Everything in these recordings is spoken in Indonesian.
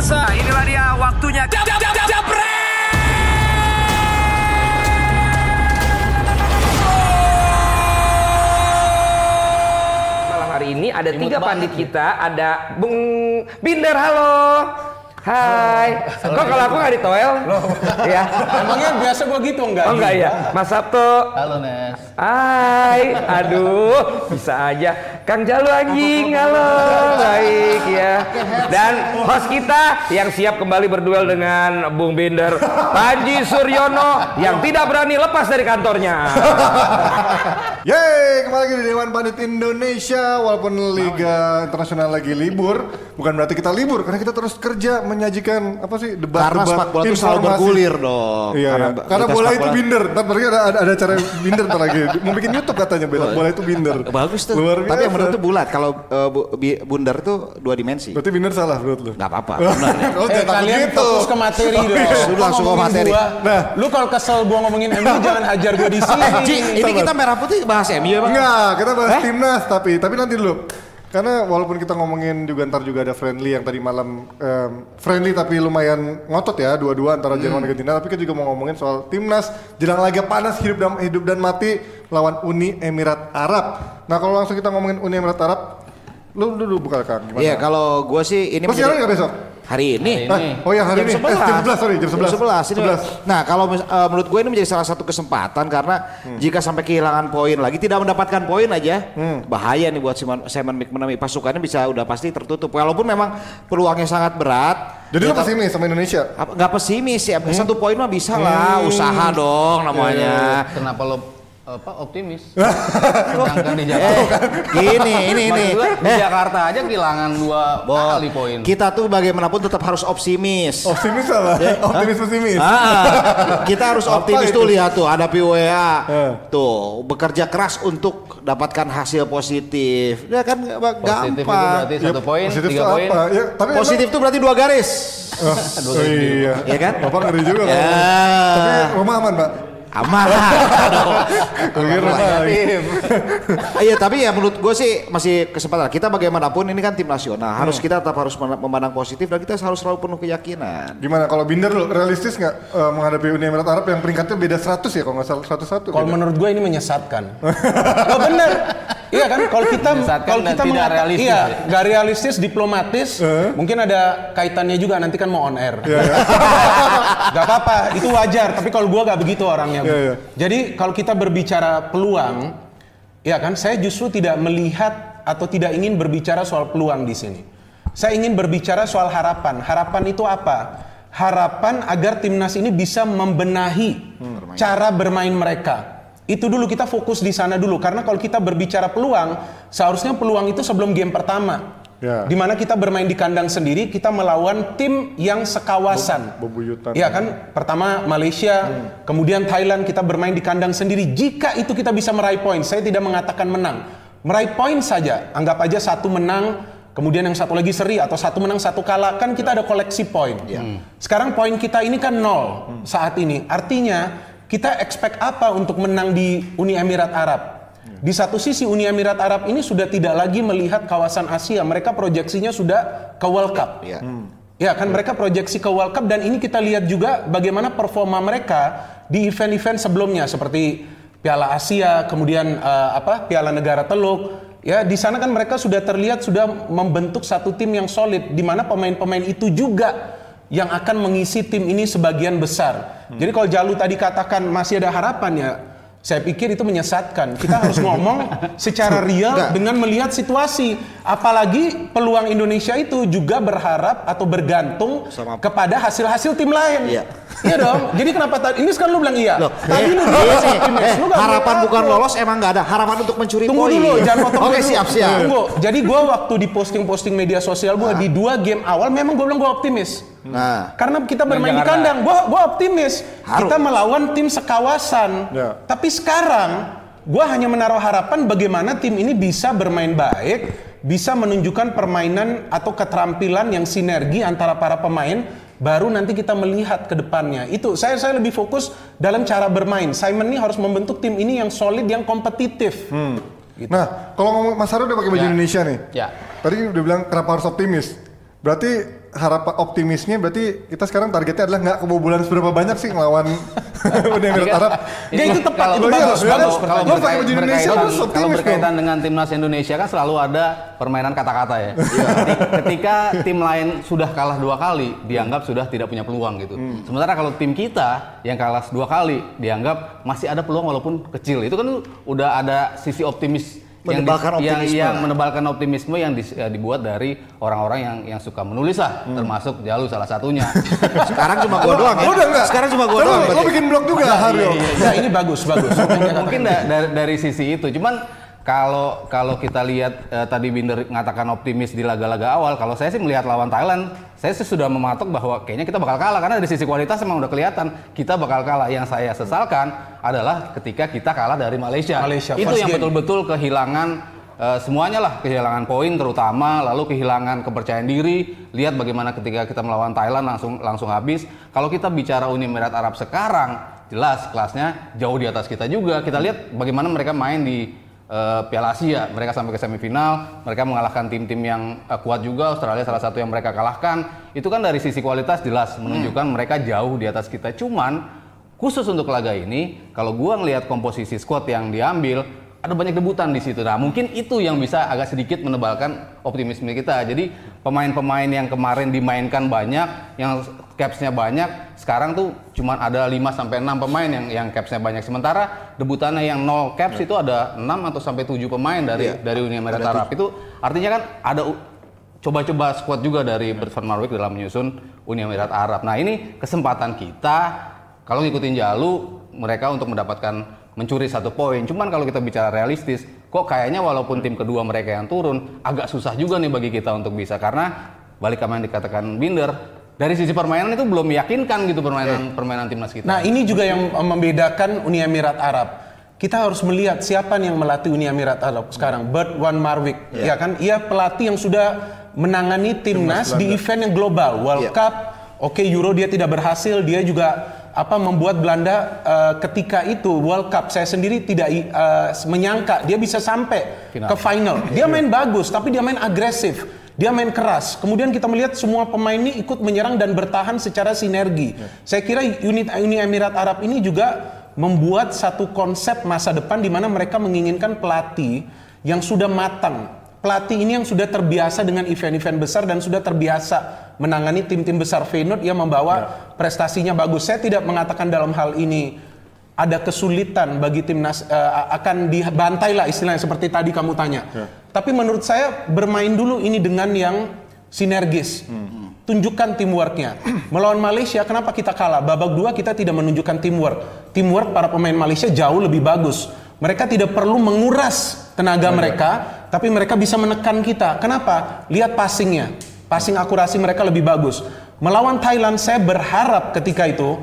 pemirsa. Inilah dia waktunya. Jab, jab, jab, Japret! Malam hari ini ada tiga pandit kita. Ada Bung Binder, halo. Hai. Kok kalau aku nggak di toel? Ya. Emangnya biasa gua gitu enggak? Oh enggak ya? Mas Sabto. Halo Nes. Hai, aduh, bisa aja. Kang Jalu anjing, halo, baik ya. Dan host kita yang siap kembali berduel dengan Bung Binder, Panji Suryono yang tidak berani lepas dari kantornya. Yeay, kembali lagi di Dewan Pandit Indonesia. Walaupun Liga Internasional lagi libur Bukan berarti kita libur Karena kita terus kerja menyajikan Apa sih, debat Karena sepak bola itu selalu bergulir dong. Iya, karena, Karena karena kita bola itu binder. Ntar berarti ada, ada, ada cara binder ntar lagi. Mau bikin Youtube katanya Bola, bola itu binder. Bagus tuh. Luar biasa Tapi yang benar tuh bulat. Kalau eh, bu- bi- bundar tuh dua dimensi. Berarti binder salah menurut lu Gak apa-apa. benar ya. Oh, Eh, kalian begitu. fokus ke materi dong. Sudah, Kok langsung ke materi. Gua, Nah. lu kalau kesel gua ngomongin MU jangan hajar gua di sini. Eh, Ji, ini kita merah putih bahas MU emang? Enggak, kita bahas Eh? timnas tapi tapi nanti dulu. Karena walaupun kita ngomongin juga ntar juga ada friendly yang tadi malam em, friendly tapi lumayan ngotot ya dua-dua antara Hmm. Jerman dan Argentina tapi kita juga mau ngomongin soal timnas jelang laga panas hidup dan hidup dan mati lawan Uni Emirat Arab. Nah kalau langsung kita ngomongin Uni Emirat Arab, lu dulu buka Kang gimana? Iya, kalau gue sih ini siaran nggak besok? Hari ini. Hah? oh ya hari ini. Jam Eh, 11. jam 11 sorry jam 11. Jam 11. Ini, 11. Nah, kalau eh, menurut gue ini menjadi salah satu kesempatan karena Hmm. jika sampai kehilangan poin lagi, tidak mendapatkan poin aja, bahaya nih buat Simon, Simon McManamy. Pasukannya bisa udah pasti tertutup. Walaupun memang peluangnya sangat berat. Jadi Ya, lu pesimis sama Indonesia? apa- nggak pesimis ya Hmm. satu poin mah bisa lah usaha dong namanya Kenapa lo apa optimis? Sedangkan di Jakarta. gini ini ini di eh Jakarta aja kehilangan dua kali poin. kita tuh bagaimanapun tetap harus optimis Optimis apa? Optimis pesimis. Ah, kita harus Apa optimis itu? tuh lihat tuh ada PWA Eh. tuh bekerja keras untuk dapatkan hasil positif ya kan Positif itu gampang berarti satu poin, Positif tiga poin. apa? Ya, tapi positif tuh berarti dua garis Oh, oh iya. ya kan Bapak ngeri juga Ya. Tapi rumah aman, Pak. Aman. Iya tapi ya menurut gue sih masih kesempatan kita bagaimanapun ini kan tim nasional harus Hmm. kita tetap harus memandang positif dan kita harus selalu penuh keyakinan Gimana kalau Binder lu realistis nggak eh, menghadapi Uni Emirat Arab yang peringkatnya beda 100 ya kalau nggak salah 101 Kalau menurut gue ini menyesatkan. oh bener. Iya kan kalau kita kalau kita tidak realistis iya, ya. nggak realistis, diplomatis, mungkin ada kaitannya juga nanti kan mau on air. Iya, iya. gak apa-apa, itu wajar. Tapi kalau gua gak begitu orangnya. Iya, iya. Jadi kalau kita berbicara peluang, ya kan, saya justru tidak melihat atau tidak ingin berbicara soal peluang di sini. Saya ingin berbicara soal harapan. Harapan itu apa? Harapan agar timnas ini bisa membenahi cara bermain mereka. Itu dulu kita fokus di sana dulu karena kalau kita berbicara peluang, seharusnya peluang itu sebelum game pertama. Ya. Di mana kita bermain di kandang sendiri, kita melawan tim yang sekawasan. Be- bebuyutan. Iya kan? Pertama Malaysia, kemudian Thailand kita bermain di kandang sendiri. Jika itu kita bisa meraih poin, saya tidak mengatakan menang. Meraih poin saja, anggap aja satu menang, kemudian yang satu lagi seri atau satu menang satu kalah, kan kita ada koleksi poin. Sekarang poin kita ini kan nol saat ini. Artinya kita expect apa untuk menang di Uni Emirat Arab? Di satu sisi Uni Emirat Arab ini sudah tidak lagi melihat kawasan Asia, mereka proyeksinya sudah ke World Cup. ya Ya kan mereka proyeksi ke World Cup dan ini kita lihat juga bagaimana performa mereka di event-event sebelumnya seperti Piala Asia, kemudian eh, apa Piala Negara Teluk. Ya di sana kan mereka sudah terlihat sudah membentuk satu tim yang solid di mana pemain-pemain itu juga yang akan mengisi tim ini sebagian besar. Jadi kalau Jalu tadi katakan masih ada harapan ya saya pikir itu menyesatkan. Kita harus ngomong secara real dengan melihat situasi. Apalagi peluang Indonesia itu juga berharap atau bergantung Sama- kepada hasil-hasil tim lain. Iya. Iya dong. Jadi kenapa tadi ini sekarang lu bilang iya? Loh, tadi eh, lu iya bilang sih. optimis. Eh, Lu harapan boleh bukan lolos emang nggak ada harapan untuk mencuri Tunggu poin. dulu, jangan potong Oke siap siap. Tunggu. Jadi gua waktu di posting-posting media sosial gua di dua game awal memang gua bilang gua optimis. Nah, Karena kita bermain di kandang, gua gua optimis. Harus. Kita melawan tim sekawasan. Ya. Tapi sekarang gua hanya menaruh harapan bagaimana tim ini bisa bermain baik, bisa menunjukkan permainan atau keterampilan yang sinergi antara para pemain baru nanti kita melihat ke depannya. Itu saya saya lebih fokus dalam cara bermain. Simon ini harus membentuk tim ini yang solid, yang kompetitif. Gitu. Nah, kalau ngomong Mas Haru udah pakai baju Ya. Indonesia nih. Ya. Tadi udah bilang kenapa harus optimis. Berarti harapan optimisnya berarti kita sekarang targetnya adalah nggak kebobolan seberapa banyak sih ngelawan Uni Emirat Arab. Ya, itu tepat, kalau, itu kalau- bagus, kalau- bagus. kalau Lo berkaitan- Indonesia, berkaitan- kalau berkaitan dengan timnas Indonesia kan selalu ada permainan kata-kata ya. Ketika- Ketika tim lain sudah kalah dua kali, dianggap sudah tidak punya peluang gitu. Hmm. Sementara kalau tim kita yang kalah dua kali, dianggap masih ada peluang walaupun kecil. Itu kan udah ada sisi optimis Menebalkan yang, optimisme yang lah. menebalkan optimisme yang dis- ya, dibuat dari orang-orang yang yang suka menulis lah, Hmm. termasuk Jalu salah satunya. Sekarang cuma gua doang ya. Udah nggak? Sekarang cuma gua doang. Lo bikin blog juga Haryo. Nah, ini bagus, bagus. mungkin da- dari, dari sisi itu cuman kalau kalau kita lihat eh, tadi Binder mengatakan optimis di laga-laga awal kalau saya sih melihat lawan Thailand saya sih sudah mematok bahwa kayaknya kita bakal kalah karena dari sisi kualitas memang udah kelihatan kita bakal kalah. Yang saya sesalkan adalah ketika kita kalah dari Malaysia, Malaysia, itu yang betul-betul kehilangan eh, semuanya lah kehilangan poin terutama lalu kehilangan kepercayaan diri. Lihat bagaimana ketika kita melawan Thailand langsung langsung habis. Kalau kita bicara Uni Emirat Arab sekarang jelas kelasnya jauh di atas kita juga. Kita lihat bagaimana mereka main di eh, Piala Asia mereka sampai ke semifinal mereka mengalahkan tim-tim yang eh, kuat juga Australia salah satu yang mereka kalahkan itu kan dari sisi kualitas jelas menunjukkan mereka jauh di atas kita cuman khusus untuk laga ini kalau gua ngelihat komposisi squad yang diambil ada banyak debutan di situ. Nah, mungkin itu yang bisa agak sedikit menebalkan optimisme kita. Jadi, pemain-pemain yang kemarin dimainkan banyak, yang capsnya banyak, sekarang tuh cuma ada 5 sampai 6 pemain yang yang capsnya banyak. Sementara debutannya yang nol caps itu ada 6 atau sampai 7 pemain dari Iya. dari Uni Emirat Arab. Itu artinya kan ada coba-coba squad juga dari Bert van Marwijk dalam menyusun Uni Emirat Arab. Nah, ini kesempatan kita kalau ngikutin Jalu mereka untuk mendapatkan mencuri satu poin. Cuman kalau kita bicara realistis, kok kayaknya walaupun tim kedua mereka yang turun, agak susah juga nih bagi kita untuk bisa karena balik sama yang dikatakan Binder, dari sisi permainan itu belum meyakinkan gitu permainan permainan timnas kita. Nah, ini juga yang eh, membedakan Uni Emirat Arab. Kita harus melihat siapa nih yang melatih Uni Emirat Arab sekarang. Bert Van Marwijk, ya kan? Ia pelatih yang sudah menangani timnas di event yang global, World Iya. Cup. Oke, Euro dia tidak berhasil, dia juga apa membuat Belanda eh, ketika itu World Cup saya sendiri tidak eh, menyangka dia bisa sampai Final. ke final. Dia main bagus, tapi dia main agresif. Dia main keras. Kemudian kita melihat semua pemain ini ikut menyerang dan bertahan secara sinergi. Saya kira unit Uni Emirat Arab ini juga membuat satu konsep masa depan di mana mereka menginginkan pelatih yang sudah matang. Pelatih ini yang sudah terbiasa dengan event-event besar dan sudah terbiasa menangani tim-tim besar Feyenoord yang membawa prestasinya bagus. Saya tidak mengatakan dalam hal ini ada kesulitan bagi timnas eh, akan dibantai lah istilahnya seperti tadi kamu tanya. Tapi menurut saya bermain dulu ini dengan yang sinergis. Tunjukkan teamworknya. Melawan Malaysia kenapa kita kalah? Babak dua kita tidak menunjukkan teamwork. Teamwork para pemain Malaysia jauh lebih bagus. Mereka tidak perlu menguras tenaga mereka, tapi mereka bisa menekan kita. Kenapa? Lihat passingnya. Passing akurasi mereka lebih bagus. Melawan Thailand saya berharap ketika itu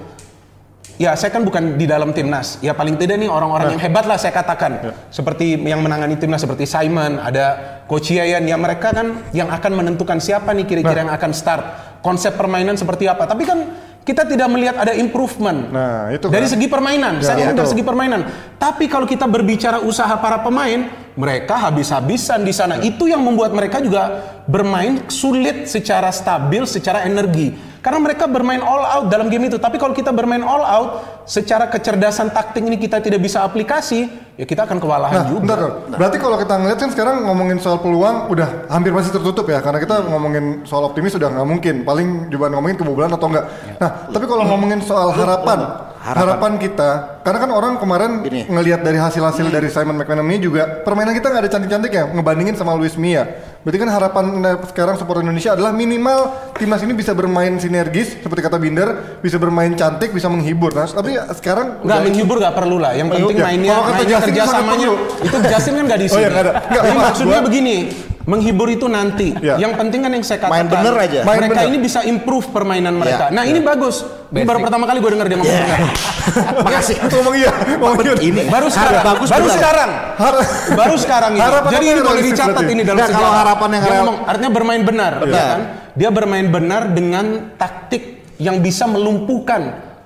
Ya, saya kan bukan di dalam timnas. Ya paling tidak nih orang-orang yang hebat lah saya katakan. Seperti yang menangani timnas seperti Simon, ada Coach Yayan. Ya mereka kan yang akan menentukan siapa nih kira-kira yang akan start. Konsep permainan seperti apa. Tapi kan kita tidak melihat ada improvement. Nah, itu Dari kan. segi permainan. Ya, saya ngomong dari segi permainan. Tapi kalau kita berbicara usaha para pemain, mereka habis-habisan di sana. Itu yang membuat mereka juga bermain sulit secara stabil, secara energi. Karena mereka bermain all out dalam game itu. Tapi kalau kita bermain all out, secara kecerdasan taktik ini kita tidak bisa aplikasi, ya kita akan kewalahan Nah, juga. bentar dong. Berarti kalau kita ngeliat kan sekarang ngomongin soal peluang udah hampir masih tertutup ya karena kita ngomongin soal optimis udah nggak mungkin. Paling cuma ngomongin kebobolan atau enggak. Nah, tapi kalau ngomongin soal harapan, harapan, kita, karena kan orang kemarin Gini. ngelihat dari hasil-hasil dari Simon McManamy juga permainan kita nggak ada cantik-cantik ya ngebandingin sama Luis Mia. Berarti kan harapan eh, sekarang supporter Indonesia adalah minimal timnas ini bisa bermain sinergis seperti kata Binder, bisa bermain cantik, bisa menghibur. Nah, tapi Nggak sekarang udah- menghibur nggak perlu lah. Yang Oh, penting ya. mainnya, Kalau kata mainnya sangat kerjasamanya. Itu Justin kan nggak di Oh, sini. iya, nggak ada. Nggak, Jadi maksud maksudnya gua- begini, menghibur itu nanti. Ya. Yang penting kan yang saya katakan. Main bener aja. Main mereka bener. ini bisa improve permainan mereka. Ya. Nah ini bagus. Ini baru Basic. pertama kali gue dengar dia ngomong bener. Makasih. Ngomong iya, ngomong iya. Ini Baru sekarang. bagus baru sekarang. Har- Baru sekarang ini. Harapan Jadi ini boleh dicatat berarti? ini dalam Nggak, kalau sejarah. harapan yang real- ngomong, artinya bermain benar, ya Benar. kan? Dia bermain benar dengan taktik yang bisa melumpuhkan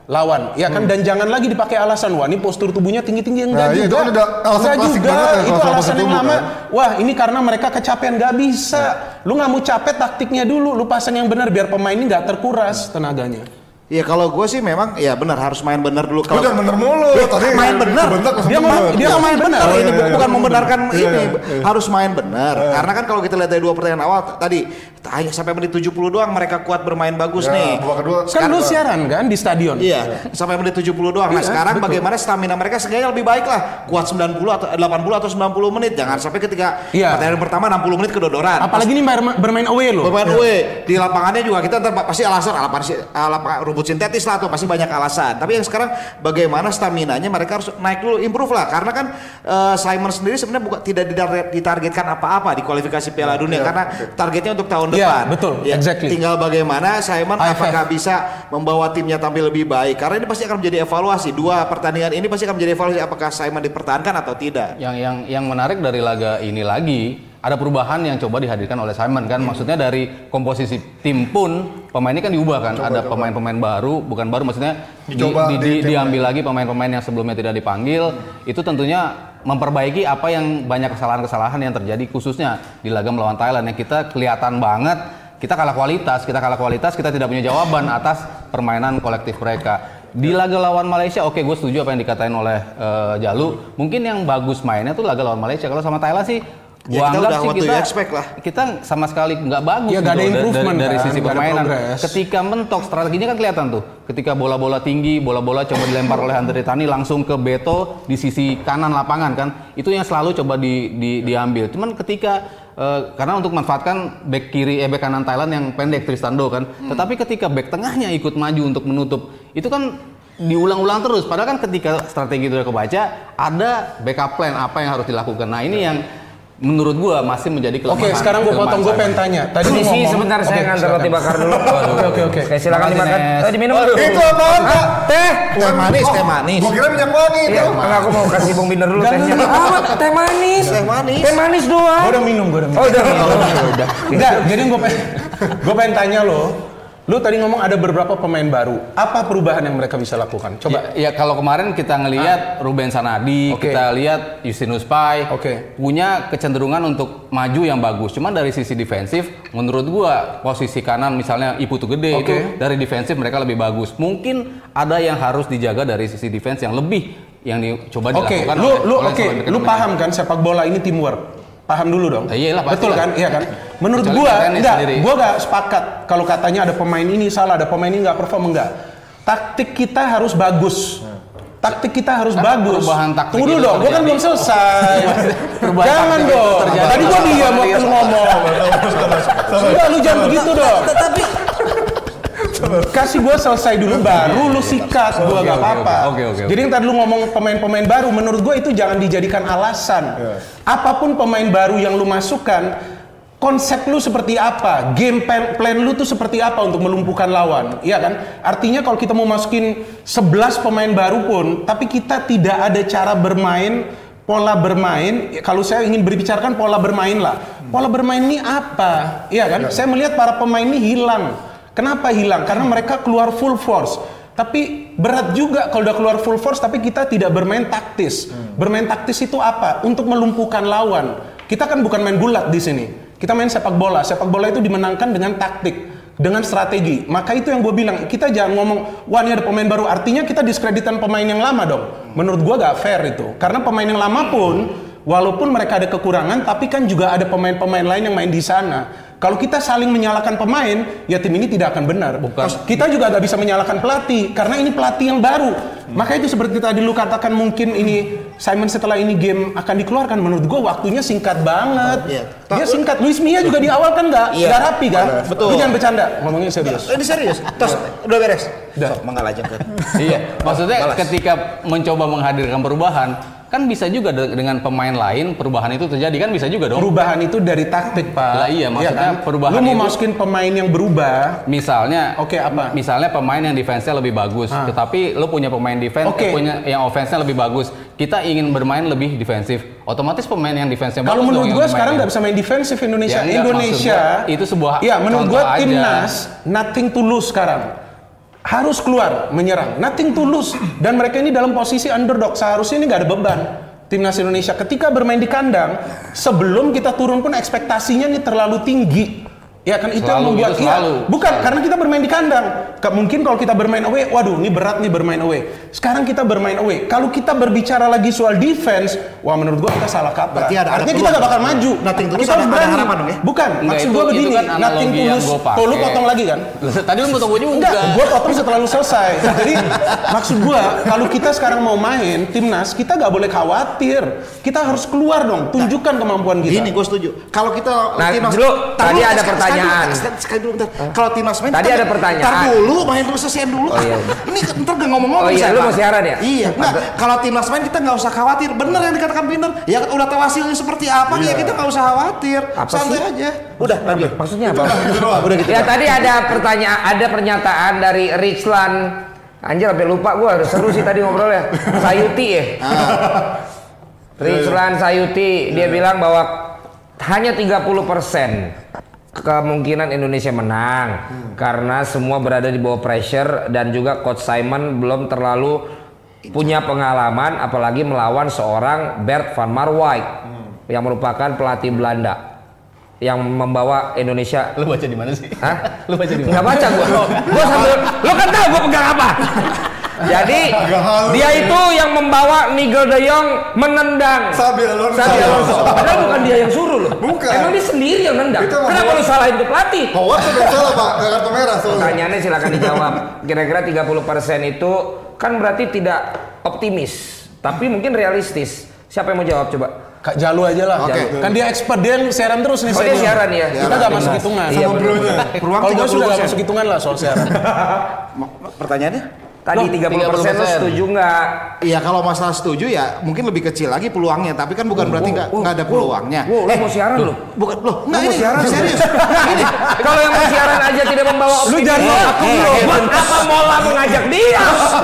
lawan, ya kan? Dan jangan lagi dipakai alasan wah ini postur tubuhnya tinggi-tinggi enggak Nah, iya, itu juga. kan udah alasan Enggak juga. banget ya, itu alasan postur yang lama. kan? Wah ini karena mereka kecapean nggak bisa. Lu nggak mau capek taktiknya dulu, lu pasang yang benar biar pemain ini nggak terkuras tenaganya. Iya kalau gue sih memang ya benar harus main benar dulu. Lu Kalau jangan bener mulu. Tadi main langsung Dia mau- dia Dia main main benar. benar. ini iya, iya. bukan membenarkan Iya, ini. iya, iya. Harus main benar. Karena kan kalau kita lihat dari dua pertandingan awal tadi hanya sampai menit 70 doang mereka kuat bermain bagus Ya, nih. babak kedua Kan lu siaran kan di stadion. Iya, sampai menit 70 doang. Nah, Iya, sekarang betul. bagaimana stamina mereka seenggaknya lebih baik lah. Kuat 90 atau 80 atau 90 menit. Jangan sampai ketika Iya. pertandingan pertama 60 menit kedodoran. Apalagi ini bermain, bermain away loh. Beban away di lapangannya juga kita ntar pasti alasan ah, lapangan rumput sintetis lah tuh pasti banyak alasan. Tapi yang sekarang bagaimana staminanya mereka harus naik dulu improve lah karena kan eh, Simon sendiri sebenarnya bukan tidak ditar- ditargetkan apa-apa di kualifikasi Piala Dunia karena targetnya untuk tahun Iya, depan. betul, Ya, exactly. Tinggal bagaimana Simon AFF. apakah bisa membawa timnya tampil lebih baik karena ini pasti akan menjadi evaluasi. Dua pertandingan ini pasti akan menjadi evaluasi apakah Simon dipertahankan atau tidak. Yang yang yang menarik dari laga ini lagi ada perubahan yang coba dihadirkan oleh Simon kan maksudnya dari komposisi tim pun pemain ini kan diubah kan ada pemain-pemain baru bukan baru maksudnya di- Dicoba di- di di- diambil lagi pemain-pemain yang sebelumnya tidak dipanggil itu tentunya memperbaiki apa yang banyak kesalahan-kesalahan yang terjadi khususnya di laga melawan Thailand yang kita kelihatan banget kita kalah kualitas kita kalah kualitas kita tidak punya jawaban atas permainan kolektif mereka. Di laga lawan Malaysia oke gue setuju apa yang dikatain oleh eh, Jalu. Mungkin yang bagus mainnya tuh laga lawan Malaysia. Kalau sama Thailand sih Ya, gua kita anggap udah sih what kita expect lah. kita sama sekali nggak bagus Ya, nggak ada gitu da- improvement dari, dari kan, sisi nggak ada permainan. ketika mentok strateginya kan kelihatan tuh. Ketika bola-bola tinggi bola-bola coba dilempar oleh Andre Tani langsung ke Beto di sisi kanan lapangan kan? Itu yang selalu coba di, di- diambil. Cuman ketika eh, karena untuk memanfaatkan back kiri eh back kanan Thailand yang pendek Tristando kan? Tetapi ketika back tengahnya ikut maju untuk menutup itu kan diulang-ulang terus. Padahal kan ketika strategi itu udah kebaca ada backup plan apa yang harus dilakukan. Nah ini yang menurut gua masih menjadi kelemahan Oke, sekarang gue kelemahan potong Simon. pengen tanya. Tadi lu ngomong- sebentar saya Oke, ngantar roti bakar dulu. Oke, oke, oke. Oke, silakan dimakan. Nes. Eh, diminum. Itu apaan, Kak? Teh. Teh manis, teh manis. Gua kira minyak wangi Iya, itu. enggak, aku mau kasih Bung Binder dulu tehnya. dulu. Ah, teh manis. Teh manis. Teh manis doang. Gue udah minum, gue udah minum. Oh, udah. Oh, udah. Enggak, jadi gue pengen, gue pengen tanya lo. Lu tadi ngomong ada beberapa pemain baru. Apa perubahan yang mereka bisa lakukan? Coba. Ya, ya, kalau kemarin kita ngelihat Ruben Sanadi, Oke. kita lihat Justinus Pai, Oke. punya kecenderungan untuk maju yang bagus. Cuman dari sisi defensif, menurut gua posisi kanan misalnya Iputu Gede Oke. itu dari defensif mereka lebih bagus. Mungkin ada yang harus dijaga dari sisi defense yang lebih yang dicoba Oke, dilakukan. lu oleh- lu oleh oke, Solomon lu paham kan sepak bola ini teamwork. Paham dulu dong. Iyalah, pasti Betul lah. kan? Iya kan? Menurut Kecuali gua enggak, sendiri. gua enggak sepakat kalau katanya ada pemain ini salah, ada pemain ini enggak perform enggak. Taktik kita harus bagus. Taktik kita harus Kan bagus. perubahan taktik Tunggu dong, gua kan belum selesai. Jangan dong. Tadi gua diam waktu ngomong. Enggak, lu jangan begitu dong. Tapi Kasih gua selesai dulu baru lu sikat gua Oke, gak apa-apa. oke, oke, oke. Jadi yang tadi lu ngomong pemain-pemain baru menurut gua itu jangan dijadikan alasan. Apa pun pemain baru yang lu masukkan konsep lu seperti apa, game plan, plan lu tuh seperti apa untuk melumpuhkan lawan, iya kan? Artinya kalau kita mau masukin 11 pemain baru pun, tapi kita tidak ada cara bermain, pola bermain, kalau saya ingin berbicarakan pola bermain lah. Pola bermain ini apa? Iya kan? Saya melihat para pemain ini hilang. Kenapa hilang? Karena mereka keluar full force. Tapi berat juga kalau udah keluar full force tapi kita tidak bermain taktis. Bermain taktis itu apa? Untuk melumpuhkan lawan. Kita kan bukan main gulat di sini. Kita main sepak bola. Sepak bola itu dimenangkan dengan taktik, dengan strategi. Maka itu yang gue bilang, kita jangan ngomong, wah ini ada pemain baru. Artinya kita diskreditan pemain yang lama dong. Menurut gue gak fair itu. Karena pemain yang lama pun, walaupun mereka ada kekurangan, tapi kan juga ada pemain-pemain lain yang main di sana. Kalau kita saling menyalahkan pemain, ya tim ini tidak akan benar. Bukan. Kita juga gak bisa menyalahkan pelatih karena ini pelatih yang baru. Maka itu seperti tadi lu katakan mungkin ini Simon setelah ini game akan dikeluarkan. Menurut gua waktunya singkat banget. Iya. Dia singkat. Luis Mia juga di awal kan nggak Iya. nggak rapi kan? Betul. Lu jangan bercanda. Ngomongnya serius. Eh, Ini serius. Tos, udah beres. Udah. Sok, aja ke. iya, maksudnya ketika mencoba menghadirkan perubahan, kan bisa juga de- dengan pemain lain perubahan itu terjadi kan bisa juga dong. Perubahan itu dari taktik, Pak. Lah iya, maksudnya perubahan Lu mau itu- masukin pemain yang berubah, Misalnya, Oke, apa? Misalnya pemain yang defense-nya lebih bagus, Ah. tetapi lo punya pemain defense, Oke. eh, punya yang offense-nya lebih bagus. Kita ingin bermain lebih defensif. Otomatis pemain yang defense-nya Kalau menurut yang sekarang nggak bisa main defensif Indonesia. Ya, enggak, Indonesia gua itu sebuah Ya menurut aja. timnas nothing to lose sekarang. Harus keluar menyerang. Nothing to lose. Dan mereka ini dalam posisi underdog. Seharusnya ini nggak ada beban. Timnas Indonesia ketika bermain di kandang, sebelum kita turun pun ekspektasinya ini terlalu tinggi. Ya kan itu yang Selalu membuat gitu, iya. selalu. Bukan karena kita bermain di kandang. Mungkin kalau kita bermain away, waduh ini berat nih bermain away. Sekarang kita bermain away. Kalau kita berbicara lagi soal defense, wah menurut gua kita salah kaprah. Berarti ada- ada Artinya kita peluang. nggak bakal maju. Nothing tulus kita ada- harus ada berani. harapan dong ya? Bukan, Enggak, maksud itu- gua itu begini. kan nothing yang tulus. gua. Tuh lu potong lagi kan? Tadi lu mau tunggu juga. Enggak, gua potong setelah lu selesai. Jadi maksud gua kalau kita sekarang mau main timnas, kita nggak boleh khawatir. Kita harus keluar dong, tunjukkan kemampuan kita. Ini gue setuju. Kalau kita Nah, timnas tadi ada sekali- pertanyaan. Sekali, dulu bentar. Kalau timnas main Tadi ada pertanyaan. Tar dulu, main dulu selesaiin dulu. Oh, iya. Ini ntar gak ngomong-ngomong Oh, iya, lu mau siaran ya? Iya. Enggak, kalau timnas main kita nggak usah khawatir. Bener yang dikatakan Binder. Ya udah tahu hasilnya seperti apa ya kita nggak usah khawatir. Iya. Apa Santai sih? aja. Udah, lanjut. Maksudnya apa? Udah gitu. Ya tadi ada pertanyaan, ada pernyataan dari Richland. Anjir sampai lupa gua harus seru sih tadi ngobrolnya. Sayuti ya. Richland Sayuti dia bilang bahwa hanya 30% kemungkinan Indonesia menang karena semua berada di bawah pressure dan juga coach Simon belum terlalu punya pengalaman apalagi melawan seorang Bert van Marwijk yang merupakan pelatih Belanda yang membawa Indonesia Lu baca di mana sih? Hah? Lu baca di mana? baca gua. Gua sambil lu kan tahu gua pegang apa. Jadi dia itu yang membawa Nigel de Jong menendang Sabi Alonso. Xabi Alonso. Padahal bukan dia yang suruh loh. Bukan. Emang dia sendiri yang nendang. Itu Kenapa lu salahin ke pelatih? Howard sudah salah pak, kartu merah soalnya. Pertanyaannya silakan dijawab. Kira-kira 30% itu kan berarti tidak optimis, tapi mungkin realistis. Siapa yang mau jawab coba? Kak Jalu aja lah. Oke. Kan dia expert, dia yang siaran terus nih. Oh, dia siaran ya? Kita nggak masuk hitungan. Iya, Kalau gue sudah nggak 30%. masuk hitungan lah soal siaran. Pertanyaannya? Tadi Loh, 30% lu 30%. setuju nggak? Iya kalau masalah setuju ya mungkin lebih kecil lagi peluangnya tapi kan bukan berarti nggak nggak ada peluangnya. Wow, lu mau siaran lu? Bukan loh, enggak mau ini siaran? serius. Nggak, ini. Kalau yang mau siaran aja tidak membawa optimis. Lu jangan mau aku Eh, dulu. Buat apa Mola mengajak dia?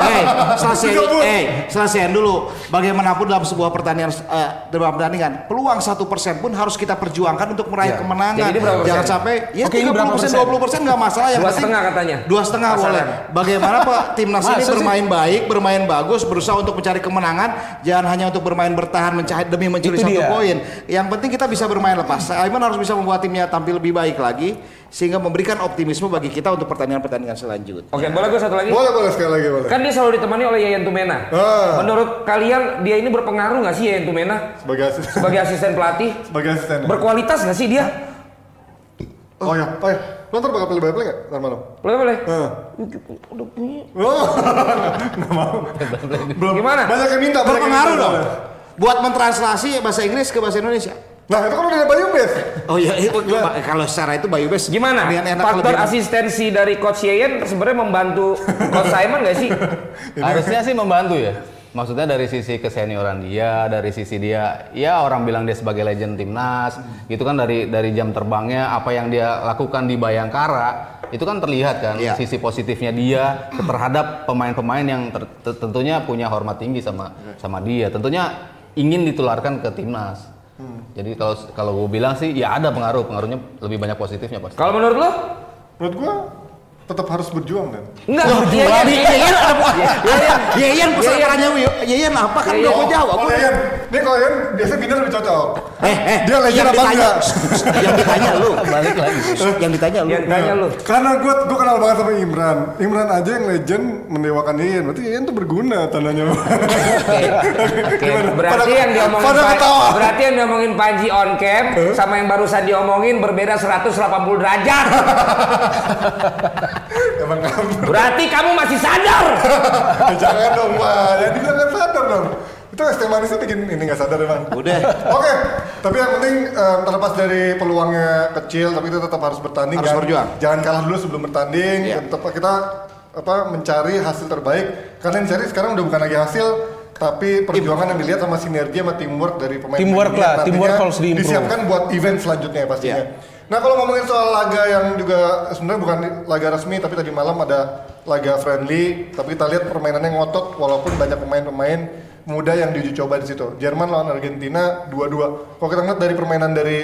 Eh, selesai, eh, selesaiin dulu. Bagaimanapun dalam sebuah pertandingan, eh, dalam pertandingan, peluang satu persen pun harus kita perjuangkan untuk meraih kemenangan. Jadi persen? Jangan sampai, ya Oke, ini 30 berapa persen, persen? 20 persen nggak masalah. Yang Dua penting- setengah katanya. Dua setengah boleh. Bagaimana Pak timnas ini Masa sih? bermain baik, bermain bagus, berusaha untuk mencari kemenangan, jangan hanya untuk bermain bertahan mencari demi mencuri Itu satu poin. Yang penting kita bisa bermain lepas. Aiman harus bisa membuat timnya tampil lebih baik lagi sehingga memberikan optimisme bagi kita untuk pertandingan-pertandingan selanjutnya. Oke, boleh gue satu lagi? Boleh boleh sekali lagi boleh. Kan dia selalu ditemani oleh Yayan Tumena. Ah. Menurut kalian dia ini berpengaruh nggak sih Yayan Tumena Sebagai asisten. sebagai asisten pelatih? Sebagai asisten. Berkualitas nggak sih dia? Oh ya, oh ya. Lo ntar bakal pilih play nggak? Ntar malam. Boleh boleh. Heeh. Udah punya. Oh, nggak mau. Belum. Gimana? Banyak yang minta. banyak yang Berpengaruh minta. dong. Buat mentranslasi bahasa Inggris ke bahasa Indonesia. Nah itu kan udah ada Bayu Bes. Oh iya, itu kalau secara itu Bayu Bes Gimana? enak Faktor lebih- asistensi dari Coach Yayan sebenarnya membantu Coach Simon nggak sih? Harusnya sih membantu ya. Maksudnya dari sisi kesenioran dia, dari sisi dia, ya orang bilang dia sebagai legend timnas, gitu kan dari dari jam terbangnya, apa yang dia lakukan di Bayangkara, itu kan terlihat kan Iya. sisi positifnya dia terhadap pemain-pemain yang ter- ter- tentunya punya hormat tinggi sama sama dia, tentunya ingin ditularkan ke timnas. Jadi kalau kalau gue bilang sih ya ada pengaruh, pengaruhnya lebih banyak positifnya pasti. Kalau menurut lo? Menurut gua tetap harus berjuang kan. Enggak, Yayan, Yayan, Yeyen, Yeyen pesertanya Yeyen. Yeyen apa kan Yeyen. udah mau jawab. Oh Yan, ini kalau Yan biasa Binder lebih cocok. Eh, eh, Dia legend yang apa ditanya, enggak? yang ditanya lu. Balik lagi. Yang ditanya lu. Yang tanya lu. Karena gue gue kenal banget sama Imran. Imran aja yang legend mendewakan Yan. Berarti Yan tuh berguna tandanya. Oke, oke. Berarti Pada- yang diomongin pada Pak- ketawa. berarti yang diomongin Panji on cam sama yang barusan diomongin berbeda 180 derajat. Emang kamu. Berarti kamu masih sadar. Jangan dong Pak. Yang dibilang kan sadar dong. Itu es teh manisnya bikin ini nggak sadar emang. Udah. Oke, tapi yang penting em, terlepas dari peluangnya kecil, tapi kita tetap harus bertanding. Harus kan. berjuang. Jangan kalah dulu sebelum bertanding. Iya. Tetap kita apa mencari hasil terbaik. Karena yang dicari sekarang udah bukan lagi hasil, tapi perjuangan yang dilihat sama sinergi sama teamwork dari pemain. Teamwork lah, teamwork harus di-improve. Disiapkan buat event selanjutnya pastinya. Iya. Nah kalau ngomongin soal laga yang juga sebenarnya bukan laga resmi tapi tadi malam ada laga friendly tapi kita lihat permainannya ngotot walaupun banyak pemain-pemain muda yang diuji coba di situ. Jerman lawan Argentina 2-2. Kalau kita ngeliat dari permainan dari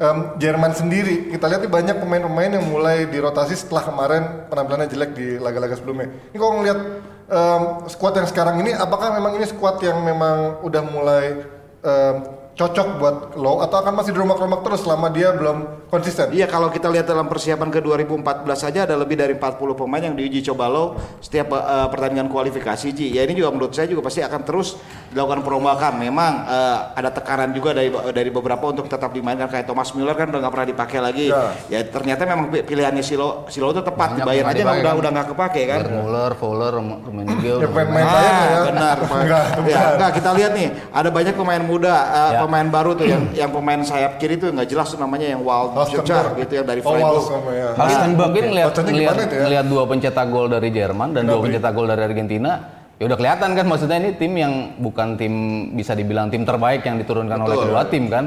em, Jerman sendiri kita lihat banyak pemain-pemain yang mulai dirotasi setelah kemarin penampilannya jelek di laga-laga sebelumnya. Ini kalau ngelihat em, skuad yang sekarang ini, apakah memang ini skuad yang memang udah mulai em, cocok buat Low atau akan masih dirombak-rombak terus selama dia belum konsisten? Iya kalau kita lihat dalam persiapan ke 2014 saja ada lebih dari 40 pemain yang diuji coba lo setiap eh, pertandingan kualifikasi Ji. Ya ini juga menurut saya juga pasti akan terus dilakukan perombakan. Memang eh, ada tekanan juga dari dari beberapa untuk tetap dimainkan kayak Thomas Müller kan udah nggak pernah dipakai lagi. Ya. Ya, ternyata memang pi- pilihannya Silo Silo itu tepat Banyak dibayar aja nggak dipakai udah kan. udah nggak kepake kan. Muller, Fowler, Rummenigge. Ya, pemain Ah, Bayern ya. benar. Enggak, ya, enggak, kita lihat nih, ada banyak pemain muda, eh, Ya. Pemain baru tuh yang yang pemain sayap kiri tuh nggak jelas tuh namanya yang Wild. Jojar gitu yang dari Oh, Freiburg. Walsum, ya. Halstenberg mungkin ya. lihat Bacanya lihat itu ya? lihat dua pencetak gol dari Jerman dan dua Gnabry. pencetak gol dari Argentina ya udah kelihatan kan maksudnya ini tim yang bukan tim bisa dibilang tim terbaik yang diturunkan oleh kedua tim kan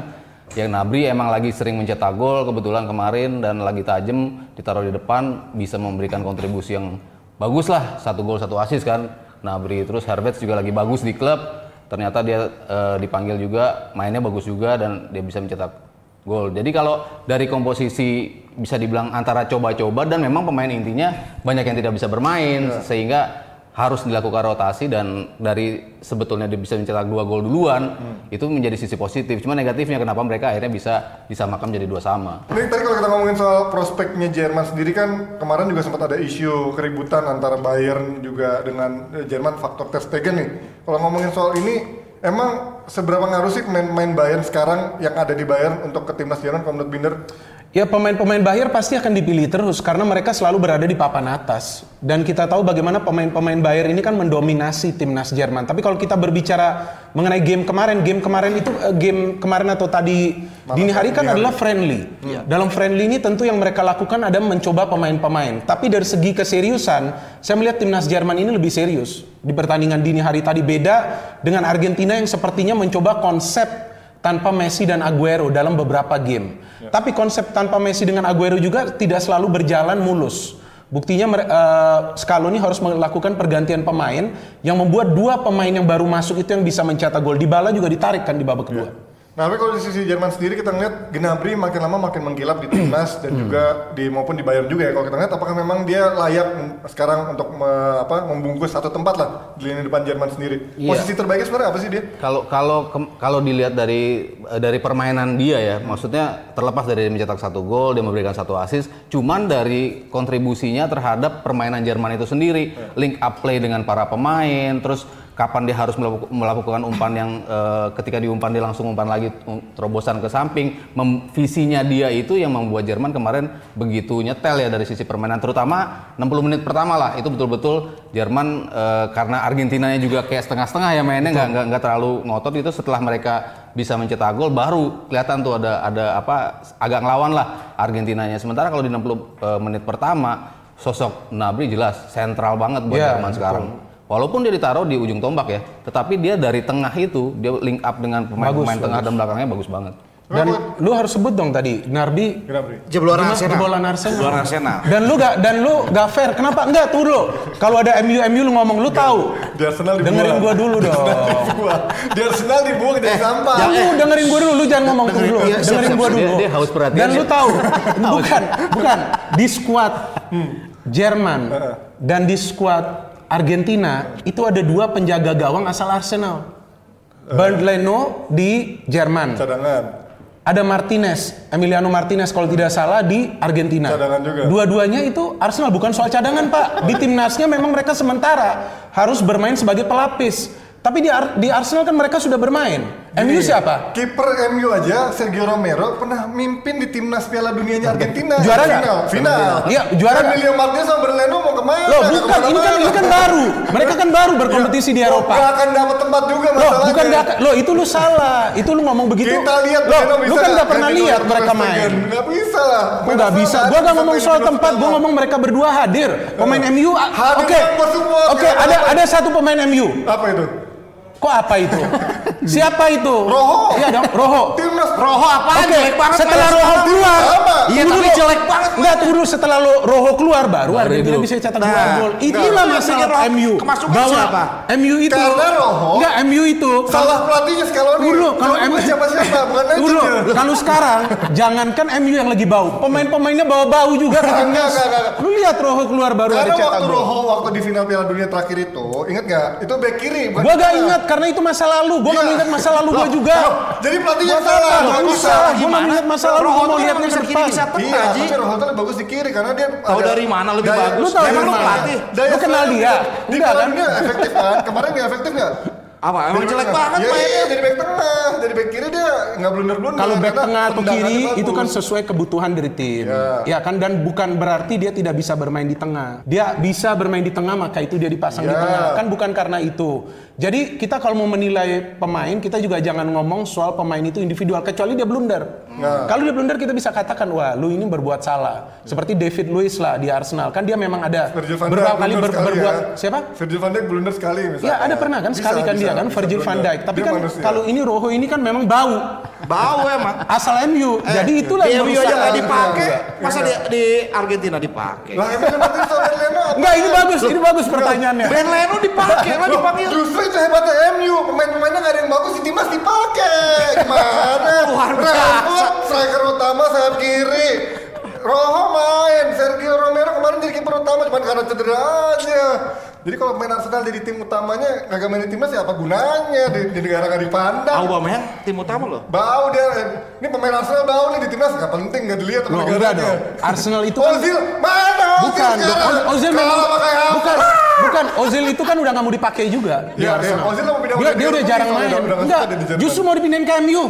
yang Nabri emang lagi sering mencetak gol kebetulan kemarin dan lagi tajam ditaruh di depan bisa memberikan kontribusi yang bagus lah satu gol satu asis kan Nabri terus Herberts juga lagi bagus di klub ternyata dia eh, dipanggil juga mainnya bagus juga dan dia bisa mencetak gol. Jadi kalau dari komposisi bisa dibilang antara coba-coba dan memang pemain intinya banyak yang tidak bisa bermain sehingga harus dilakukan rotasi dan dari sebetulnya dia bisa mencetak dua gol duluan itu menjadi sisi positif. Cuma negatifnya kenapa mereka akhirnya bisa disamakan menjadi dua sama. Ini tadi kalau kita ngomongin soal prospeknya Jerman sendiri kan kemarin juga sempat ada isu keributan antara Bayern juga dengan eh, Jerman faktor Ter Stegen nih. Kalau ngomongin soal ini emang seberapa ngaruh sih pemain-pemain Bayern sekarang yang ada di Bayern untuk ke timnas Jerman kalau menurut Binder? Ya pemain-pemain Bayern pasti akan dipilih terus karena mereka selalu berada di papan atas. Dan kita tahu bagaimana pemain-pemain Bayern ini kan mendominasi timnas Jerman. Tapi kalau kita berbicara mengenai game kemarin, game kemarin itu eh, game kemarin atau tadi dini hari kan adalah friendly. Dalam friendly ini tentu yang mereka lakukan ada mencoba pemain-pemain. Tapi dari segi keseriusan, saya melihat timnas Jerman ini lebih serius di pertandingan dini hari tadi beda dengan Argentina yang sepertinya mencoba konsep tanpa Messi dan Aguero dalam beberapa game. Tapi konsep tanpa Messi dengan Aguero juga tidak selalu berjalan mulus. Buktinya eh, Scaloni harus melakukan pergantian pemain yang membuat dua pemain yang baru masuk itu yang bisa mencetak gol. Dybala juga ditarik kan di babak kedua. Nah, tapi kalau di sisi Jerman sendiri kita ngeliat Gnabry makin lama makin mengkilap di timnas dan juga di maupun di Bayern juga ya. Kalau kita ngeliat apakah memang dia layak sekarang untuk me- apa membungkus satu tempat lah di lini depan Jerman sendiri. Iya. Posisi terbaiknya sebenarnya apa sih dia? Kalau kalau kalau dilihat dari eh, dari permainan dia ya, maksudnya terlepas dari dia mencetak satu gol, dia memberikan satu assist, cuman dari kontribusinya terhadap permainan Jerman itu sendiri, link up play dengan para pemain, terus kapan dia harus melaku- melakukan umpan yang eh, ketika diumpan dia langsung umpan lagi um, terobosan ke samping, Mem- visinya dia itu yang membuat Jerman kemarin begitu nyetel ya dari sisi permainan, terutama 60 menit pertama lah, itu betul-betul Jerman eh, karena Argentinanya juga kayak setengah-setengah ya mainnya nggak nggak nggak terlalu ngotot itu setelah mereka bisa mencetak gol baru kelihatan tuh ada ada apa agak ngelawan lah Argentinanya. Sementara kalau di 60 eh, menit pertama sosok Nabri jelas sentral banget buat Iya, Jerman sekarang walaupun dia ditaruh di ujung tombak ya tetapi dia dari tengah itu dia link up dengan pemain-pemain tengah dan belakangnya bagus banget Dan lu harus sebut dong tadi, Narbi. Jebolan? Arsenal. Jebolan Arsenal. Jebolan Arsenal. Dan lu gak dan lu gak fair. Kenapa? Enggak, tuh dulu. Kalau ada MU MU lu ngomong lu tahu. Di Arsenal dibuang. Dengerin gua dulu dong. Dibuang. Di Arsenal dibuang jadi sampah. Jangan lu dengerin gua dulu, lu jangan ngomong tuh dengerin- dulu. iya, dengerin gua dulu. Dia- dia haus perhatian Dan lu tahu, bukan, bukan di squad Jerman dan di squad Argentina itu ada dua penjaga gawang asal Arsenal. Bernd Leno di Jerman. Cadangan. Ada Martinez, Emiliano Martinez kalau tidak salah di Argentina. Cadangan juga. Dua-duanya itu Arsenal bukan soal cadangan Pak. Di timnasnya memang mereka sementara harus bermain sebagai pelapis. Tapi di, Ar- di Arsenal kan mereka sudah bermain. MU siapa? Kiper MU aja Sergio Romero pernah mimpin di timnas Piala Dunianya Argentina. Juara nggak? Final. Final. Iya, juara? Emilio Martinez sama Berleno mau ke mana? Loh bukan, ini kan ini kan baru. Mereka kan baru berkompetisi di Oh, Eropa. nggak akan dapat tempat juga Loh, masalahnya. bukan gak, loh itu lu salah. Itu lu ngomong begitu. Kita lihat Loh, lu kan nggak gak pernah lihat mereka main. Nggak bisa lah. Gue gak bisa, gue gak ngomong soal tempat, gue ngomong mereka berdua hadir. Pemain MU, oke, oke, ada ada satu pemain MU. Apa itu? Kok apa itu? Siapa itu? Roho. Iya dong, Roho. Timnas Roho apaan? Oke, Jelek banget setelah Roho sekarang. keluar. Iya, tunggu tapi jelek banget Enggak, dulu setelah lo, Roho keluar baru Argentina itu. bisa cetak Nah, dua gol. enggak. Inilah Lu masalah MU. Bahwa siapa? MU itu Karena Roho. Enggak, MU itu Salah pelatihnya Scaloni. Tunggu dulu, kalau MU bukan siapa-siapa, bukan dulu, kalau sekarang jangankan MU yang lagi bau, pemain-pemainnya bawa bau juga ke Enggak, timnas. enggak, enggak. Lu lihat Roho keluar baru ada Karena cetak waktu gol. Roho waktu di final Piala Dunia terakhir itu, ingat nggak? Itu back kiri. Gua gak tengah. ingat karena itu masa lalu. Gua gak Iya. ingat masa lalu gua juga. Loh, Jadi pelatihnya salah. gak usah. Gua gak ingat masa lalu, tuh mau ke kiri, depan. Iya, tapi Roho tuh lebih bagus di kiri karena dia Tahu dari mana lebih bagus? Lu tahu dari mana? Lu kenal dia? Di Enggak, kan? Efektif kan? Kemarin dia efektif nggak? Apa? Emang jelek banget Iya, mainnya. iya, jadi back tengah, jadi back kiri dia nggak blunder-blunder. Kalau back tengah atau kiri itu kan sesuai kebutuhan dari tim. Iya. Ya kan dan bukan berarti dia tidak bisa bermain di tengah. Dia bisa bermain di tengah maka itu dia dipasang di Iya. tengah. Kan bukan karena itu. Jadi kita kalau mau menilai pemain kita juga jangan ngomong soal pemain itu individual kecuali dia blunder. Nah. Kalau dia blunder kita bisa katakan wah lu ini berbuat salah. Seperti David Luiz lah di Arsenal. Kan dia memang ada beberapa kali ber- berbuat ya. siapa? Virgil van Dijk blunder sekali misalnya. Ya ada pernah kan Bisa, sekali kan bisa, dia kan bisa Virgil van. Dijk. Tapi Dia kan manusia. kalau ini Roho ini kan memang bau. Bau emang. Asal MU. Jadi itulah yang MU aja nggak dipakai. Enggak. Masa di, di Argentina dipakai? Lah Leno apa? Enggak, ini bagus, ini bagus pertanyaannya. Ben Leno dipakai lah Loh, dipanggil. Justru itu hebatnya MU, pemain-pemainnya nggak ada yang bagus di timnas dipakai. Gimana? Luar biasa. Striker utama sayap kiri. Roho main, Sergio Romero kemarin jadi kiper utama cuma karena cedera aja. Jadi kalau main Arsenal jadi tim utamanya kagak main di timnas ya apa gunanya di, di negara nggak dipandang. Aubameyang tim utama loh. Bau dia, ini pemain Arsenal bau nih di timnas nggak penting nggak dilihat sama negaranya. dong. Arsenal itu kan Ozil mana Ozil bukan, sekarang? O- Ozil memang Kalah pakai apa? bukan, bukan. Ozil itu kan udah nggak mau dipakai juga Iya, iya. Ozil mau pindah dia, ke dia udah jarang main. Enggak, dia di Jerman. justru mau dipindahin ke MU.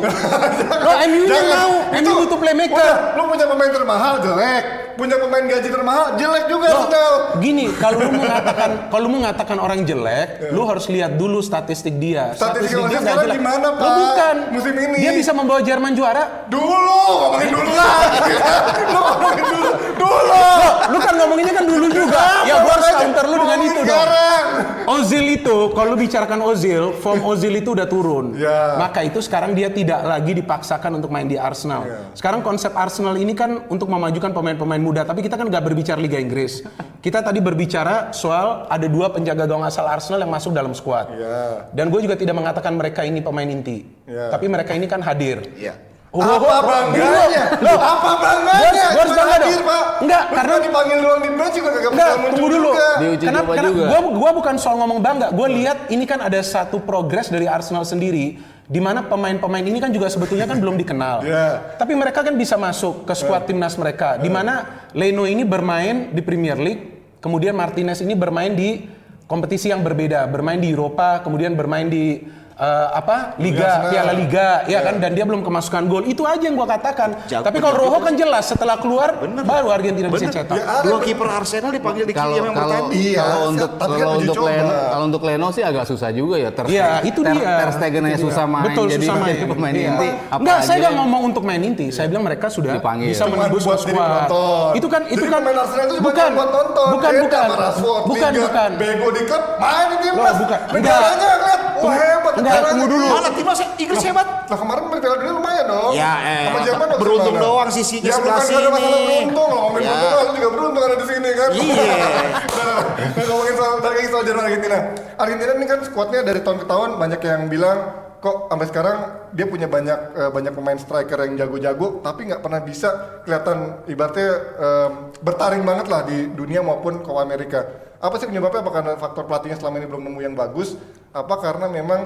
Lo MU nya mau, MU Itu, butuh playmaker. udah, lu punya pemain termahal jelek, punya pemain gaji termahal jelek juga Arsenal. gini, kalau lu mengatakan kalau lu mengatakan orang jelek, lu harus lihat dulu statistik dia. Statistik Ozil dia jelek. gimana, Loh, Pak? bukan. Musim ini. Dia bisa membawa Jerman juara. Dulu, ngomongin dulu lagi. lu ngomongin dulu, dulu. Lu kan ngomonginnya kan dulu juga. ya gua harus counter lu dengan ngomongin itu dong. Ozil itu, kalau lu bicarakan Ozil, form Ozil itu udah turun. Ya. Maka itu sekarang dia tidak lagi dipaksakan untuk main di Arsenal. Ya. Sekarang konsep Arsenal ini kan untuk memajukan pemain-pemain muda, tapi kita kan nggak berbicara Liga Inggris. Kita tadi berbicara soal ada dua penjaga gawang asal Arsenal yang masuk dalam skuad. Ya. Dan gue juga tidak mengatakan mereka ini pemain inti. Ya. Tapi mereka ini kan hadir. Iya. Oh, apa oh, bangganya? Loh, apa bangganya? Gua harus- gua bangga dong. Pak. Enggak, Lu karena- dipanggil doang di bench juga kagak Enggak, tunggu dulu. juga. Juga. gua, gua bukan soal ngomong bangga, gue lihat ini kan ada satu progres dari Arsenal sendiri, di mana pemain-pemain ini kan juga sebetulnya kan belum dikenal. Iya. Tapi mereka kan bisa masuk ke skuad timnas mereka, di mana Leno ini bermain di Premier League, kemudian Martinez ini bermain di kompetisi yang berbeda, bermain di Eropa, kemudian bermain di eh, apa Liga, Liga Piala. Liga, ya kan, dan dia belum kemasukan gol. Itu aja yang gua katakan. Jago, Tapi kalau bener Roho juga kan jelas setelah keluar baru Argentina bisa Bener. cetak. Ya, ada. Dua kiper Arsenal dipanggil di kalau yang kalau pertama. Iya, kalau untuk tapi kan kalau untuk coba. Leno kalau untuk Leno sih agak susah juga ya ter Iya, itu ter, dia. ter Stegen aja susah main Betul, jadi susah main. pemain Iya. inti Enggak, saya nggak yang- ngomong untuk main inti. Saya bilang mereka sudah Dipanggil. bisa menembus squad. Itu kan itu kan bukan buat nonton. bukan bukan bukan bukan Bego di klub, main di timnas. Bukan. Wah hebat. Negaranya. tunggu dulu. Mana timnas Inggris hebat? Lah kemarin main Piala Dunia lumayan dong. Ya, eh, Sama Jerman beruntung doang sisinya ya, sebelah bukan ada masalah sini. beruntung. Ngomongin Ya. Portugal juga beruntung ada di sini kan. Iya. Nah, ngomongin soal dari soal Jerman Argentina. Argentina ini kan skuadnya dari tahun ke tahun banyak yang bilang kok sampai sekarang dia punya banyak eh, banyak pemain striker yang jago-jago tapi nggak pernah bisa kelihatan ibaratnya em, bertaring banget lah di dunia maupun Copa Amerika. Apa sih penyebabnya? Apa karena faktor pelatihnya selama ini belum nemu yang bagus? Apa karena memang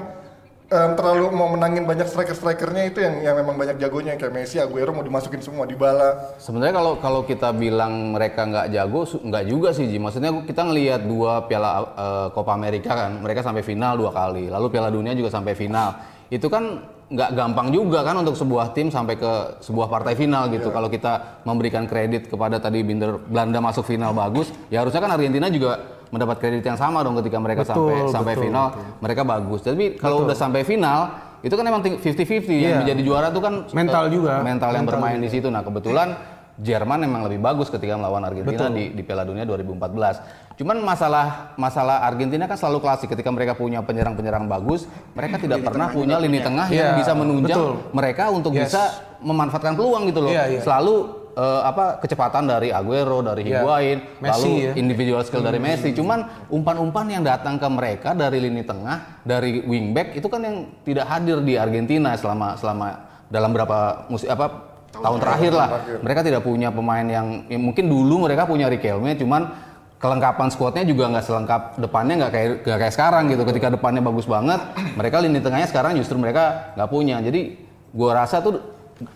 em, terlalu mau menangin banyak striker-strikernya itu yang yang memang banyak jagonya kayak Messi, Aguero mau dimasukin semua di bala. Sebenarnya kalau kalau kita bilang mereka nggak jago, nggak juga sih Ji. Maksudnya kita ngelihat dua Piala eh, Copa Amerika kan, mereka sampai final dua kali. Lalu Piala Dunia juga sampai final. Itu kan nggak gampang juga kan untuk sebuah tim sampai ke sebuah partai final gitu. Kalau kita memberikan kredit kepada tadi Binder Belanda masuk final bagus, ya harusnya kan Argentina juga mendapat kredit yang sama dong ketika mereka sampai Betul, sampai betul, final mereka bagus. Tapi kalau udah sampai final itu kan emang ting- 50-50 yang Iya. menjadi juara tuh kan Mental eh, juga. mental yang Mental bermain di situ. Nah kebetulan Jerman memang lebih bagus ketika melawan Argentina di, di Piala Dunia 2014. Cuman masalah masalah Argentina kan selalu klasik ketika mereka punya penyerang-penyerang bagus, mereka tidak pernah punya lini tengah yang Iya, bisa menunjang betul. mereka untuk Yes. bisa memanfaatkan peluang gitu loh. Iya, iya. Selalu eh, apa kecepatan dari Aguero, dari Iya. Higuain, Messi, lalu ya. individual skill dari Messi. Cuman umpan-umpan yang datang ke mereka dari lini tengah, dari wingback itu kan yang tidak hadir di Argentina selama selama dalam berapa musim apa tahun terakhir lah. Mereka tidak punya pemain yang ya mungkin dulu mereka punya Riquelme, cuman kelengkapan squadnya juga nggak selengkap depannya nggak kayak nggak kayak sekarang gitu. Ketika depannya bagus banget, mereka lini tengahnya sekarang justru mereka nggak punya. Jadi gua rasa tuh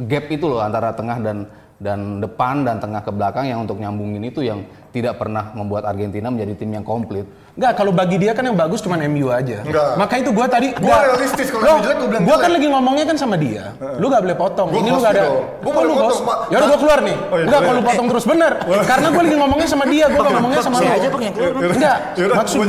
gap itu loh antara tengah dan dan depan dan tengah ke belakang yang untuk nyambungin itu yang tidak pernah membuat Argentina menjadi tim yang komplit. Enggak, kalau bagi dia kan yang bagus cuma MU aja. Enggak. Maka itu gua tadi Gua enggak. realistis, kalau Lo- jelek, gua bilang kan lagi ngomongnya kan sama dia. Lu gak boleh potong. Gua Ini lu gak ada. Gua Oh, lu. Pak. Ya udah gua keluar nih. Oh, iya, Enggak, kalau lu potong terus bener. Karena gua lagi ngomongnya sama dia, gua gak ngomongnya sama lu. aja keluar, Bang. Enggak, maksud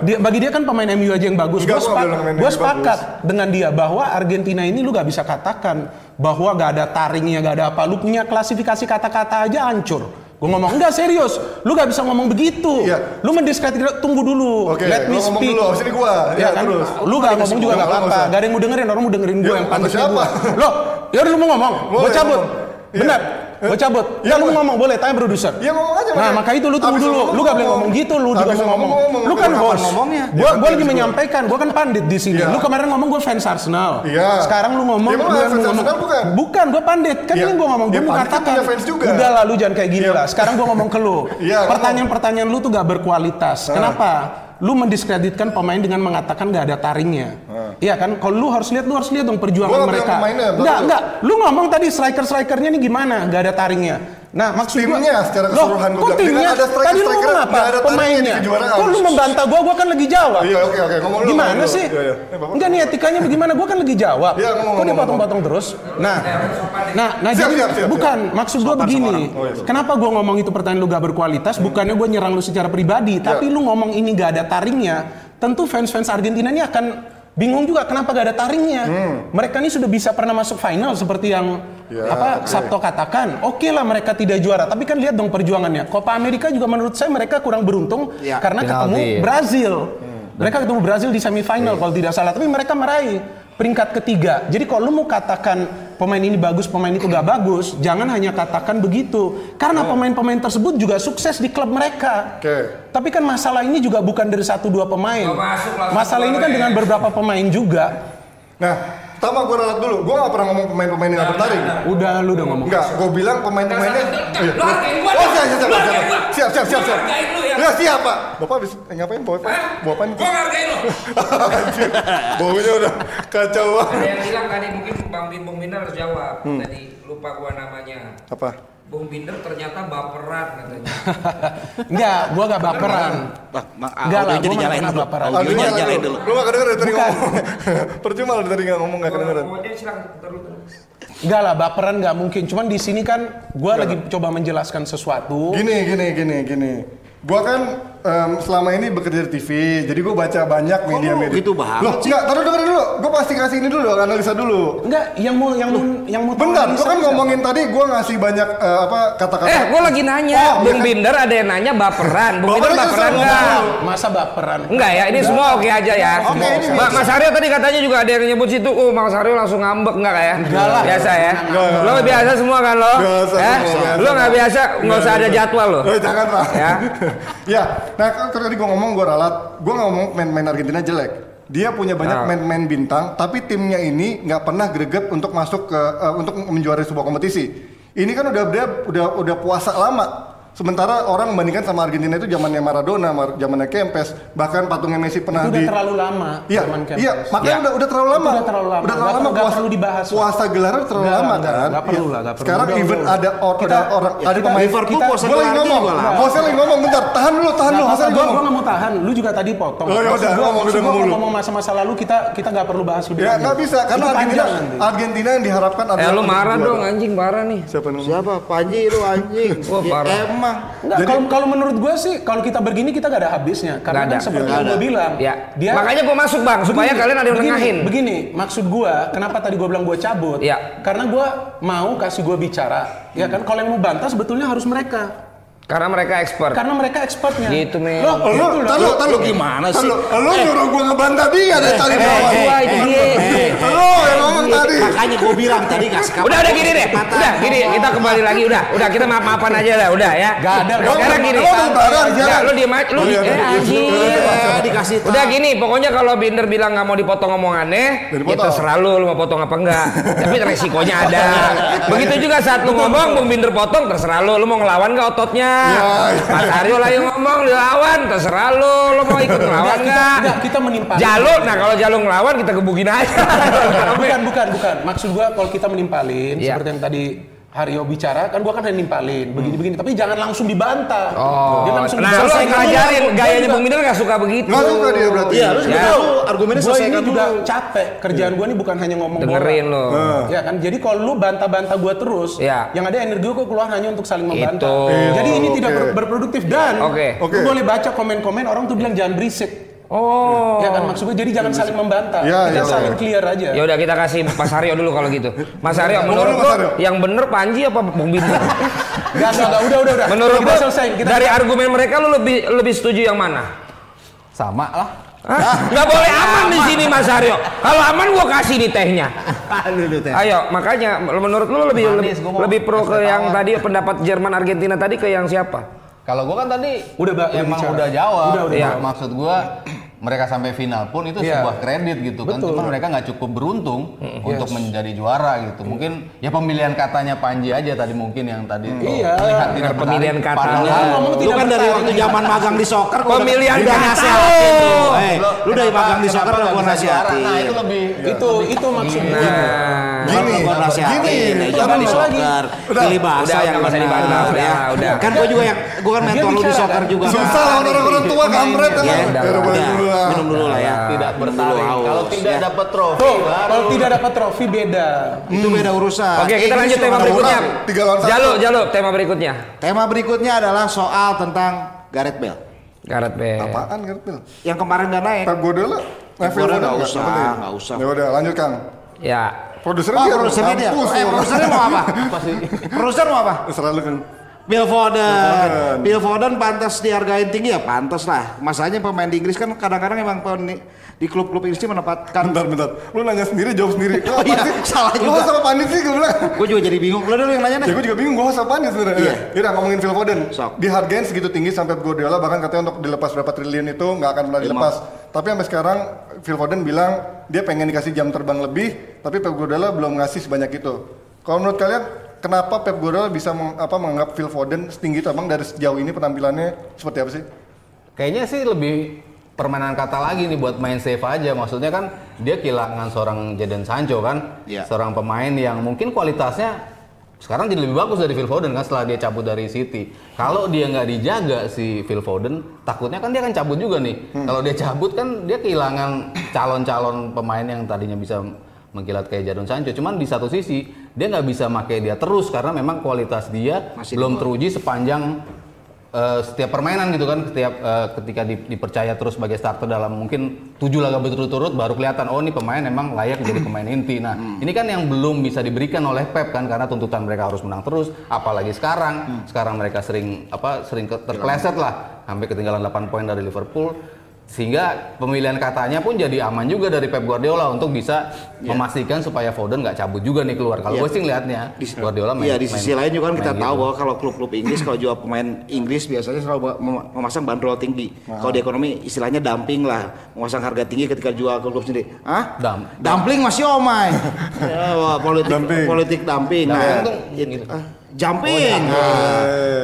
dia, bagi dia kan pemain MU aja yang bagus. Enggak, Gua, gua sepakat dengan dia bahwa Argentina ini lu gak bisa katakan bahwa gak ada taringnya, gak ada apa. Lu punya klasifikasi kata-kata aja hancur. Gue ngomong enggak serius, lu gak bisa ngomong begitu. Iya. Lu mendiskreditkan tunggu dulu. Oke, Let me ngomong speak. dulu, abis ini gua. Ya, Ya, kan? terus. Lu gak ngomong juga gak apa-apa, Gak ada yang mau dengerin, orang mau dengerin gue Ya, yang sama pantasnya siapa? gue. Lo, ya udah lu mau ngomong, gue cabut. ngomong. Iya. Benar, gue cabut. Iya, Ya lu ngomong, boleh tanya produser. Iya, ngomong aja, Nah, maka itu lu tunggu dulu. Lu gak boleh ngomong. gitu, lu juga mau ngomong. Lu kan host. ngomongnya? Gue Ya, gue nanti lagi menyampaikan, gue kan pandit di sini. Iya. Lu kemarin ngomong gue fans Arsenal. Iya. Sekarang lu ngomong lu yang fans ngomong. Arsenal bukan? Bukan, gue pandit. Kan Iya. ini gue ngomong, mau pandit kan. Udah lalu jangan kayak gini Iya. lah. Sekarang gue ngomong ke lu. Iya, Pertanyaan-pertanyaan lu tuh gak berkualitas. Kenapa? Lu mendiskreditkan pemain dengan mengatakan gak ada taringnya. Iya kan? Kalau lu harus lihat, lu harus lihat dong perjuangan mereka. Enggak, enggak. Lu ngomong tadi striker-strikernya nih gimana? Gak ada taringnya. Nah, maksud gua- Timnya secara Loh, keseluruhan gua kok bilang. timnya? Ada striker- Tadi lu striker, apa? ada Pemainnya. Kok lu membantah gua? Gua kan lagi jawab. Iya, oke, oke. Ngomong dulu, Gimana ngomong sih? Iya, iya. Enggak nih etikanya bagaimana? Gua kan lagi jawab. Iya, ngomong, Kok dipotong-potong terus? Nah, nah, nah Siap, jadi siap, siap, bukan maksud gua begini. Oh, iya. Kenapa gua ngomong itu pertanyaan lu gak berkualitas? Bukannya gua nyerang lu secara pribadi, Iya. tapi lu ngomong ini gak ada taringnya. Tentu fans-fans Argentina ini akan bingung juga kenapa gak ada taringnya. Hmm. Mereka ini sudah bisa pernah masuk final seperti yang Ya, apa oke. Sabto katakan. Oke lah mereka tidak juara, tapi kan lihat dong perjuangannya. Copa America juga menurut saya mereka kurang beruntung Ya, karena penalti, ketemu. Brazil. Hmm. Mereka ketemu Brazil di semifinal kalau tidak salah, tapi mereka meraih peringkat ketiga. Jadi kalau lu mau katakan pemain ini bagus, pemain itu gak bagus, jangan hanya katakan begitu. Karena pemain-pemain tersebut juga sukses di klub mereka. Oke. Tapi kan masalah ini juga bukan dari satu dua pemain. Masuk Masalah ini kan keluar, dengan ya. beberapa pemain juga. Nah, pertama gue ralat dulu. Gue gak pernah ngomong pemain-pemain yang gak bertaring. Udah lu udah ngomong. Enggak, gue bilang pemain-pemainnya. Iya. lu hargain gua, Oh, siap, siap, siap, lu siap, hargain siap, siap, siap, hargain lu ya. Siap, Pak. Bapak habis eh, ngapain? Bawa apa? Bawa ngargain lo. Anjir, Baunya udah kacau banget. Ada yang bilang tadi mungkin Bang Bin Bung Binder harus jawab. Hmm. Tadi lupa gua namanya. Apa? Bung Binder ternyata baperan katanya. Enggak, gua gak baperan. Bang, Bang, Enggak lah, dinyalain mana dulu. baperan. Audionya Audionya dinyalain dulu. Lu gak kedenger dari tadi ngomong. Percuma lu tadi gak ngomong gak kedengeran. Pokoknya silakan putar dulu terus. Enggak lah, baperan nggak mungkin. Cuman di sini kan gua lagi coba menjelaskan sesuatu. Gini, gini, gini, gini. Gua kan em, selama ini bekerja di TV, jadi gua baca banyak media-media. gitu banget Loh, enggak, taruh dengerin dulu. Gua pasti kasih ini dulu, analisa dulu. Enggak, yang mau yang mau yang mau Bentar, analisa gua kan ngomongin tadi gua ngasih banyak eh, apa kata-kata. Eh, gua lagi nanya, Oh, Bung iya. Binder ada yang nanya baperan. Bung Binder Baperan itu enggak? Masa baperan? Enggak ya, ini semua oke aja ya. Oke, ini Mbak bisa. Mas Aryo tadi katanya juga ada yang nyebut situ, oh Mas Aryo langsung ngambek enggak kayak? Enggak lah. Biasa ya. Lo biasa semua kan lo? Biasa Eh? Lo nggak biasa, nggak usah ada jadwal lo. Eh, jangan lah. Ya. ya, nah kan tadi gua ngomong gua ralat, gua nggak ngomong main-main Argentina jelek. Dia punya banyak Ah. main-main bintang, tapi timnya ini nggak pernah greget untuk masuk ke eh, untuk menjuarai sebuah kompetisi. Ini kan udah udah udah puasa lama. Sementara orang membandingkan sama Argentina itu zamannya Maradona, Mar- zamannya Kempes, bahkan patungnya Messi pernah Itu udah di terlalu lama. Iya, zaman Kempes. iya, makanya Ya. udah udah terlalu lama. Itu udah terlalu lama. Udah terlalu lama perlu- nggak puasa, perlu dibahas. Puasa gelar terlalu Nggak, lama nggak, kan. nggak perlu lah, nggak perlu. Sekarang Udah, even udah. ada or, Kita- ada orang ya, ada kita- pemain Liverpool kita- puasa Gue lagi gelar ngomong, lagi ngomong bentar, tahan dulu, tahan dulu, gua- ngomong. gua nggak mau tahan, lu juga tadi potong. Oh, ya udah, gua- ngomong udah gua ngomong ngomong masa-masa lalu kita kita nggak perlu bahas lebih Ya nggak bisa karena Argentina. Argentina yang diharapkan Eh adalah lu untuk marah dong anjing parah nih. Siapa yang ngomong? Siapa? Panji lu anjing. Wah, Ya, parah. Emang. Enggak, kalau kalau menurut gue sih kalau kita begini kita gak ada habisnya karena kan ada. seperti Nggak yang gue bilang Ya. dia Makanya gua masuk bang supaya Begini, kalian ada yang begini, nengahin. Begini, maksud gua, kenapa tadi gua bilang gua cabut? Iya. Karena gua mau kasih gua bicara, ya kan? Kalau yang mau bantah sebetulnya harus mereka, Karena mereka expert. karena mereka expertnya. Gitu, men. Lu, gitu loh. tahu, tahu Lu gimana sih? Lu, lu nyuruh gua ngebantah dia dari tadi bawah. Gua itu dia. Lu yang ngomong tadi. Makanya gue bilang tadi kasih kabar. Udah udah gini deh. Udah gini kita kembali lagi udah. Udah kita maaf-maafan aja lah udah ya. Gak ada, Sekarang gini. Lu lebaran, Udah jangan. lu diem aja lu Oh, iya, eh anjing. Eh, dikasih. Udah gini, pokoknya kalau Binder bilang nggak mau dipotong omongannya, ya terserah lu, lu mau potong apa enggak. Tapi resikonya ada. Begitu juga saat lu ngomong, Bung Binder potong, terserah lu, lu mau ngelawan nggak ototnya. Mas Aryo lah yang ngomong, dilawan, terserah lu, lu mau ikut ngelawan nggak. Enggak, kita menimpali. Jalu, nah kalau Jalu ngelawan kita gebukin aja. bukan, bukan, bukan. Maksud gua kalau kita menimpalin Iya. seperti yang tadi Haryo bicara, kan gua kan nimpalin begini-begini, tapi jangan langsung dibantah. Oh, Jangan langsung nah Selesaikan ngajarin. Gua gayanya juga- Bung Binder nggak suka begitu. Nggak suka dia berarti. Iya, juga Ya. tahu argumennya selesaikan ini juga dulu. capek. Kerjaan gue ini bukan hanya ngomong Dengerin lo. Ya kan, jadi kalau lu bantah-bantah gue terus, Iya. yang ada energi gue keluar hanya untuk saling membantah. Itu. Jadi ini tidak Oke. ber- berproduktif dan Oke. Oke. lu boleh baca komen-komen orang tuh bilang jangan berisik. Oh. Ya kan maksud gue jadi jangan saling membantah. Iya, Kita iya, saling iya. clear aja. Ya udah kita kasih Mas Aryo dulu kalau gitu. Mas Aryo Ngomong menurut lo Mas Aryo. yang bener Panji apa Bung Binder? Gak, gak, gak, udah, udah, udah. Menurut kita selesai. Kita dari argumen mereka lo lebih lebih setuju yang mana? Sama lah. Hah? Nggak boleh aman di sini Mas Aryo. Kalau aman gua kasih nih tehnya. Aduh, teh. Ayo, makanya menurut lo lebih Manis, lebih, lebih pro ke yang tawar. tadi pendapat Jerman Argentina tadi ke yang siapa? Kalau gua kan tadi Udah, udah emang bicara. udah jawab. Udah, udah. Iya. Maksud gua mereka sampai final pun itu Iya. sebuah kredit gitu kan. Betul. Cuma mereka nggak cukup beruntung untuk menjadi juara gitu. Mungkin ya pemilihan katanya Panji aja tadi mungkin yang tadi Iya. terlihat tidak pemilihan katanya. Padahal ngomong Lu tidak kan dari waktu zaman magang di soccer Pemilihan udah kata nasihatin Kenapa- magang di soccer udah juara? nasihatin. Nah, itu lebih itu itu maksudnya. Nah, Gini, gua nasihatin. gini, itu jangan di apa lagi? soccer. Udah. Pilih bahasa Udah, yang benar udah, ya. udah. Kan gua juga yang gua kan mentor lu di soccer kan? juga. Susah lawan orang-orang tua kampret udah, udah udah. lah. Minum dulu lah ya. tidak bertaring. Kalau tidak dapat trofi kalau tidak dapat trofi beda. Itu beda urusan. Oke, kita lanjut tema berikutnya. Jalo, Jalo, tema berikutnya. Tema berikutnya adalah soal tentang Gareth Bale. Gareth Bale. Apaan kan Pil? Yang kemarin nggak naik. Pep Guardiola? Pep Guardiola nggak usah, nggak usah. Ya udah lanjut Kang. Ya. Produsernya Oh, dia produsernya dia. Eh, produsernya mau apa? Produser mau apa? Terserah lu kan. Bill Foden. Bill Foden pantas dihargain tinggi ya pantas lah. Masanya pemain di Inggris kan kadang-kadang emang pemain di klub-klub Inggris menempatkan. Bentar, bentar. Lu nanya sendiri, jawab sendiri. Oh iya, salah Lu juga. sama Pandit sih gue bilang. Gue juga jadi bingung. Lu dulu yang nanya Ya deh. gue juga bingung, gue sama Pandit sebenarnya. Iya. Iya. Udah ngomongin Phil Foden. Sok. Dihargain segitu tinggi sampai Guardiola bahkan katanya untuk dilepas berapa triliun itu nggak akan pernah dilepas. Tapi sampai sekarang Phil Foden bilang dia pengen dikasih jam terbang lebih, tapi Pep Guardiola belum ngasih sebanyak itu. Kalau menurut kalian kenapa Pep Guardiola bisa meng- apa menganggap Phil Foden setinggi itu abang dari sejauh ini penampilannya seperti apa sih? Kayaknya sih lebih permainan kata lagi nih buat main safe aja. Maksudnya kan dia kehilangan seorang Jadon Sancho kan, Iya. seorang pemain yang mungkin kualitasnya sekarang jadi lebih bagus dari Phil Foden kan setelah dia cabut dari City. Kalau dia nggak dijaga si Phil Foden, takutnya kan dia akan cabut juga nih. Kalau dia cabut kan dia kehilangan calon-calon pemain yang tadinya bisa mengkilat kayak Jadon Sancho. Cuman di satu sisi dia nggak bisa pakai dia terus karena memang kualitas dia Masih belum teruji sepanjang eh, setiap permainan gitu kan. Setiap eh, ketika di- dipercaya terus sebagai starter dalam mungkin tujuh laga berturut-turut baru kelihatan oh ini pemain emang layak jadi pemain inti. Nah ini kan yang belum bisa diberikan oleh Pep kan karena tuntutan mereka harus menang terus. Apalagi sekarang. Sekarang mereka sering apa sering terpleset lah. Sampai ketinggalan 8 poin dari Liverpool sehingga pemilihan katanya pun jadi aman juga dari Pep Guardiola untuk bisa memastikan supaya Foden nggak cabut juga nih keluar kalau Iya. gue sih ngelihatnya Di- Guardiola main Iya di sisi main- lain juga kan kita main tahu gitu. bahwa kalau klub-klub Inggris kalau jual pemain Inggris biasanya selalu mem- memasang bandrol tinggi. Kalau di ekonomi istilahnya dumping lah, memasang harga tinggi ketika jual ke klub sendiri. Hah? Dump. Dumpling masih omai. ya, wah, politik Dumping. politik dumping. Nah, tuh itu- gitu. ah, jumping.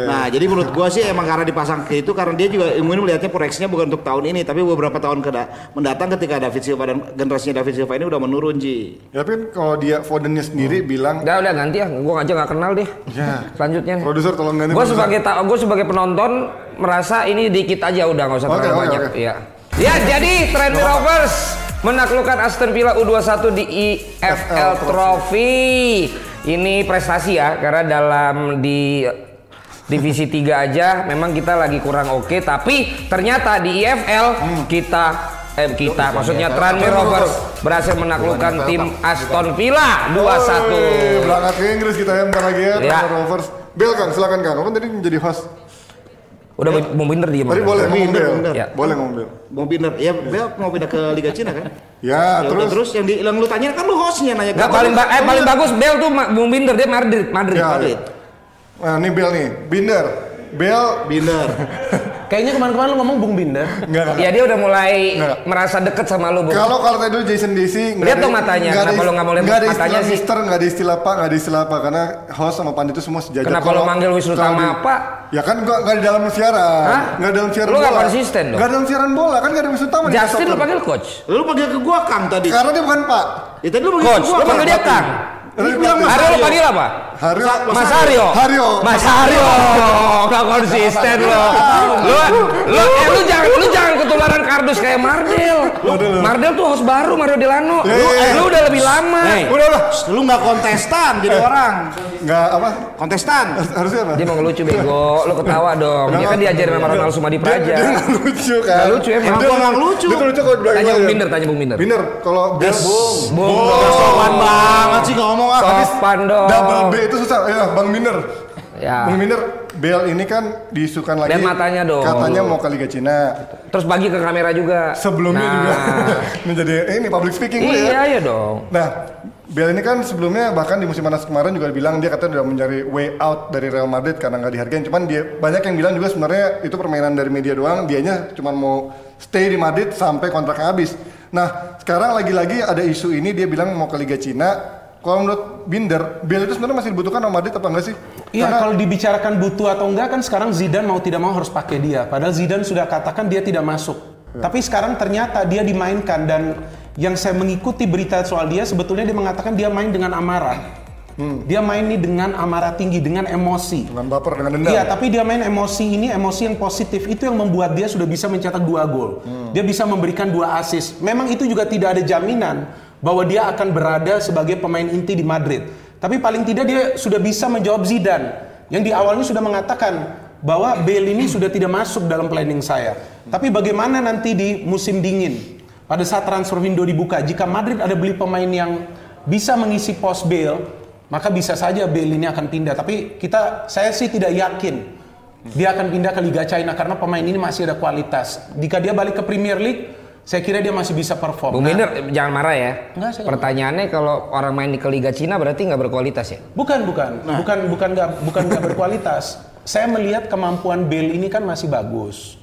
Nah, jadi menurut gua sih emang karena dipasang ke itu karena dia juga mungkin melihatnya proyeksinya bukan untuk tahun ini tapi beberapa tahun ke mendatang ketika David Silva dan generasinya David Silva ini udah menurun Ji. Ya tapi kalau dia Fodennya sendiri bilang Udah udah ganti ya, gua aja nggak kenal deh. Ya. Selanjutnya. produser tolong ganti. Gue produser. sebagai gue sebagai penonton merasa ini dikit aja udah nggak usah Oke, terlalu oke, banyak. oke. Iya. Ya jadi Trendy Rovers menaklukkan Aston Villa U21 di EFL Trophy. Ini prestasi ya karena dalam di divisi 3 aja memang kita lagi kurang oke tapi ternyata di EFL kita eh kita maksudnya Tranmere Rovers berhasil menaklukkan tim Aston Villa 2-1. Wih, Berangkat ke Inggris kita ya bentar lagi ya. Ya. Tranmere Rovers. Bel Kang, silakan Kang. Kamu kan tadi menjadi host. Udah mau bener diem. Tadi boleh Bel. minder. Ya. Boleh ngomong Bel. Mau pindah, ya Bel mau pindah ke Liga Cina kan? Ya, Ya udah, terus. terus yang di yang lu tanya kan lu hostnya nanya Nggak paling ba- eh paling bagus Bel tuh Ma- Bung Binder dia Madrid Madrid. Ya. Madrid. Nah, ini Bel nih. Binder. Bel. Binder. Kayaknya kemarin-kemarin lu ngomong Bung Binder. Enggak, enggak. Ya dia udah mulai Nggak. merasa deket sama lu, Bung. Kalau kalau tadi dulu Jason nggak Lihat dong matanya, nggak ada kenapa lu nggak mau lihat matanya istilah sih? Mister, nggak ada istilah Pak, nggak ada istilah apa karena host sama pandit itu semua sejajar. Kenapa Kalau- lu manggil Wisnu Tama Pak? Ya kan gua nggak di dalam siaran, Hah? nggak dalam siaran Lu bola. nggak konsisten dong? Nggak dalam siaran bola kan nggak ada Wisnu Tama. di Justin lu panggil coach. Lu panggil ke gua Kang tadi. Karena dia bukan Pak. Ya tadi lu panggil Coach, ke gua lu panggil dia Kang. Aryo lu Aryo. panggil apa? Haryo. Mas Aryo. Haryo. Mas Aryo. Nggak konsisten lo. Lu lu eh, lu jangan lu jangan ketularan kardus kayak Mardel. Mardel tuh host baru Mario Delano. Lu, Eh, lu udah lebih lama. Udah udah. Lu nggak kontestan jadi orang. Nggak apa? Kontestan. Harus- Harusnya apa? Dia mau ngelucu bego, lu ketawa dong. Dia kan diajarin sama Ronald Sumadi Dia, dia Praja. nggak lucu kan? Nggak lucu emang. Dia nggak lucu. Dia lucu kalau Tanya Bung. Binder, tanya Bung Binder. Binder, kalau Bel Bung banget sih ngomong Sopan dong. Double B itu susah. Ya, Bang Binder. Ya. Bang Binder, Bel ini kan diisukan lagi. Lihat matanya dong. Katanya mau ke Liga Cina. Terus bagi ke kamera juga. Sebelumnya Nah, juga menjadi ini public speaking Iya, ya. iya dong. Nah, Bel ini kan sebelumnya bahkan di musim panas kemarin juga bilang dia katanya udah mencari way out dari Real Madrid karena nggak dihargain. Cuman dia banyak yang bilang juga sebenarnya itu permainan dari media doang. Dianya cuma mau stay di Madrid sampai kontraknya habis. Nah, sekarang lagi-lagi ada isu ini dia bilang mau ke Liga Cina. Kalau menurut Binder, Bel itu sebenarnya masih dibutuhkan sama Madrid apa enggak sih? Iya, Karena- kalau dibicarakan butuh atau enggak kan sekarang Zidane mau tidak mau harus pakai dia. Padahal Zidane sudah katakan dia tidak masuk. Tapi sekarang ternyata dia dimainkan dan yang saya mengikuti berita soal dia sebetulnya dia mengatakan dia main dengan amarah. Dia main nih dengan amarah tinggi, dengan emosi. dengan baper dengan dendam. Iya, tapi dia main emosi ini emosi yang positif itu yang membuat dia sudah bisa mencetak dua gol. Dia bisa memberikan dua assist. Memang itu juga tidak ada jaminan bahwa dia akan berada sebagai pemain inti di Madrid. Tapi paling tidak dia sudah bisa menjawab Zidane yang di awalnya sudah mengatakan bahwa Bale ini sudah tidak masuk dalam planning saya. Tapi bagaimana nanti di musim dingin pada saat transfer window dibuka jika Madrid ada beli pemain yang bisa mengisi pos Bale maka bisa saja Bale ini akan pindah. Tapi kita, saya sih tidak yakin dia akan pindah ke Liga China karena pemain ini masih ada kualitas. Jika dia balik ke Premier League, saya kira dia masih bisa perform. Bung Nah, Binder jangan marah ya. Enggak, saya Pertanyaannya kalau orang main di ke Liga Cina berarti nggak berkualitas ya? bukan, bukan, bukan, bukan nggak, bukan nggak berkualitas. Saya melihat kemampuan Bale ini kan masih bagus.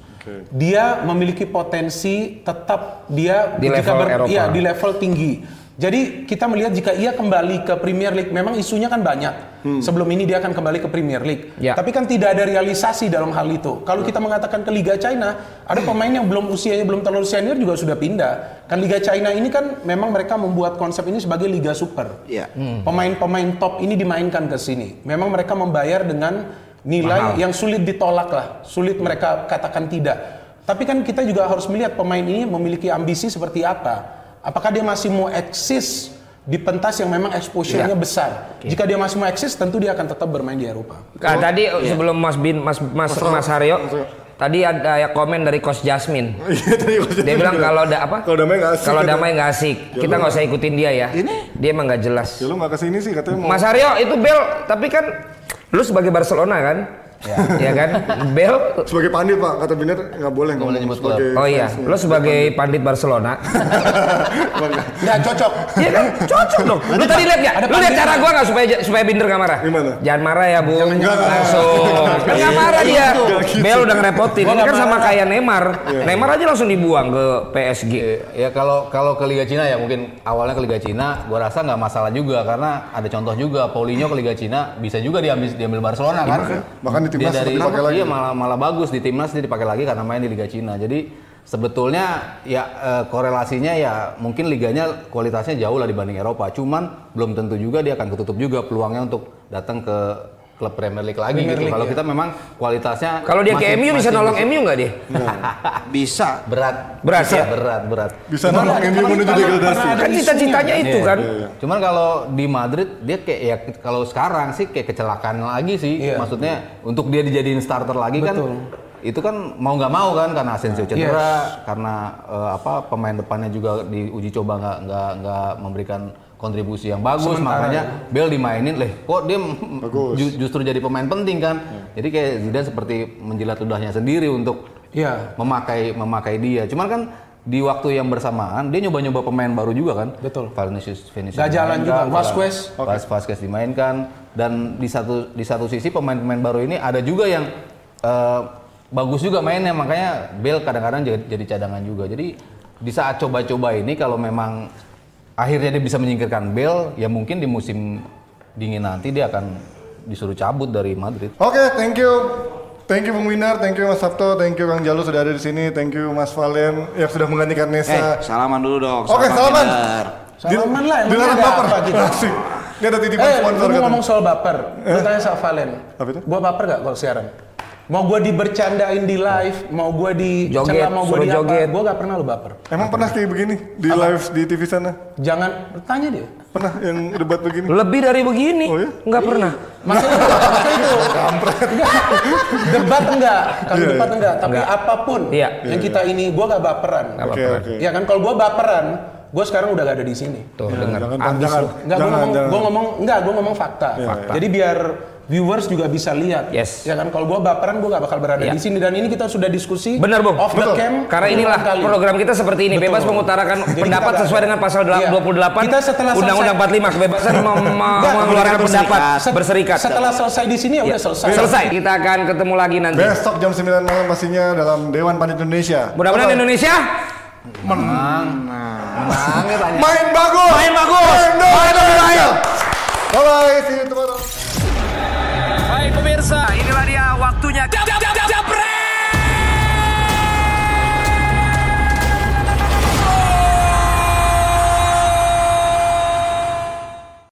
Dia memiliki potensi tetap dia Di jika level Eropa. iya, di level tinggi. Jadi kita melihat jika ia kembali ke Premier League, memang isunya kan banyak. Sebelum ini dia akan kembali ke Premier League. Ya. Tapi kan tidak ada realisasi dalam hal itu. Kalau kita mengatakan ke Liga China, ada pemain yang belum usianya belum terlalu senior juga sudah pindah. Kan Liga China ini kan memang mereka membuat konsep ini sebagai Liga Super. Iya. Pemain-pemain top ini dimainkan ke sini. Memang mereka membayar dengan nilai yang sulit ditolak lah, sulit mereka katakan tidak. Tapi kan kita juga harus melihat pemain ini memiliki ambisi seperti apa. Apakah dia masih mau eksis di pentas yang memang exposure-nya besar? Jika dia masih mau eksis, tentu dia akan tetap bermain di Eropa. Nah, tadi sebelum Mas Bin Mas Mas Mas Haryo tadi ada ya komen dari Coach Jasmine. Iya, tadi coach Dia bilang kalau ada apa? Kalau damai nggak asik. Kalau damai nggak asik. Kita nggak usah ikutin dia ya. Dia emang nggak jelas. Ya lu nggak ke sini sih katanya mau. Mas Haryo itu Bel, tapi kan lu sebagai Barcelona kan, ya kan? Bel Sebagai pandit Pak, kata Binder nggak boleh Nggak boleh ngomong nyebut klub. Oh iya, lo sebagai pandit Barcelona. Nggak cocok. Iya kan? Cocok dong. Lu tadi lihat nggak? Lu lihat cara gua nggak supaya supaya Binder nggak marah? Gimana? Jangan marah ya, Bu. Langsung. Kan nggak marah dia. Nggak gitu. Bel udah ngerepotin. Gua Ini kan sama kayak Neymar. Neymar aja langsung dibuang ke PSG. Ya kalau kalau ke Liga Cina ya mungkin awalnya ke Liga Cina, gua rasa nggak masalah juga karena ada contoh juga Paulinho ke Liga Cina bisa juga diambil diambil Barcelona kan. Bahkan di timnas Dia dari dipakai lagi. iya malah malah bagus di timnas dia dipakai lagi karena main di Liga Cina. Jadi sebetulnya ya eh, korelasinya ya mungkin liganya kualitasnya jauh lah dibanding Eropa. Cuman belum tentu juga dia akan ketutup juga peluangnya untuk datang ke klub Premier League lagi Premier gitu. League, Kalau ya. kita memang kualitasnya Kalau dia ke masih- MU bisa nolong MU nggak dia? Bisa. berat Berat ya? berat berat Bisa nolong MU menuju degradasi. Kan cita-citanya itu Iya. kan. Cuman kalau di Madrid dia kayak ya kalau sekarang sih kayak kecelakaan lagi sih. Iya. Maksudnya untuk dia dijadiin starter lagi kan itu kan mau nggak mau kan karena Asensio cedera, karena eh, apa pemain depannya juga diuji coba nggak nggak nggak memberikan kontribusi yang bagus makanya Bel dimainin leh kok dia ju- justru jadi pemain penting kan jadi kayak Zidane seperti menjilat ludahnya sendiri untuk Iya. memakai memakai dia. Cuman kan di waktu yang bersamaan dia nyoba-nyoba pemain baru juga kan. Betul. Vinicius Vinicius. Nggak jalan juga. Vasquez. Vas- Vasquez dimainkan dan di satu di satu sisi pemain-pemain baru ini ada juga yang eh, bagus juga mainnya makanya Bale kadang-kadang jadi, jadi cadangan juga. Jadi di saat coba-coba ini kalau memang akhirnya dia bisa menyingkirkan Bale ya mungkin di musim dingin nanti dia akan disuruh cabut dari Madrid. Oke, thank you. Thank you Bung Winar, thank you Mas Sabto, thank you Kang Jalu sudah ada di sini, thank you Mas Valen yang sudah menggantikan Eh, Nesa. salaman dulu dong. Oke, salaman. Binder. Salaman lah, Dilarang ada baper. gitu? Asik. Ini ada titipan Eh, sponsor katanya. ngomong soal baper. Lu tanya sama Valen. Apa itu? Gua baper gak kalau siaran? Mau gua dibercandain di live, mau gua di Joget, mau gua suruh di apa, joget. gua gak pernah lu baper. Emang pernah kayak begini di live di TV sana? Jangan tanya dia. Pernah yang debat begini? Lebih dari begini. Oh ya? Nggak pernah. Maksudnya itu, maksudnya itu. Enggak. debat enggak, kalau Iya, debat iya. enggak, tapi Enggak. apa pun Iya. yang kita ini gua gak baperan. Oke, oke. Ya kan kalau gua baperan, gua sekarang udah gak ada di sini. Tuh, Ya, dengar. jangan, jangan. Enggak, gua jangan, ngomong, jangan. gua ngomong, enggak, gua ngomong fakta. Fakta. Jadi biar viewers juga bisa lihat. Yes. Ya kan, kalau gua baperan, gua gak bakal berada Iya. di sini. Dan ini kita sudah diskusi. Benar, Bung. Off the Betul. cam. Karena inilah kali. program kita seperti ini, Betul. bebas mengutarakan Jadi pendapat kita sesuai dengan pasal Iya. 28 Kita setelah Undang-Undang selesai- 45 kebebasan mengeluarkan pendapat Set- berserikat. Setelah selesai di sini ya Ya, udah selesai. Selesai. Kita akan ketemu lagi nanti. Besok jam 9 malam pastinya dalam Dewan Pandit Indonesia. Mudah-mudahan. Indonesia Menang ya tanya. Main bagus. main bagus. Main bagus. Bye bye. See you tomorrow. Pemirsa, inilah dia waktunya.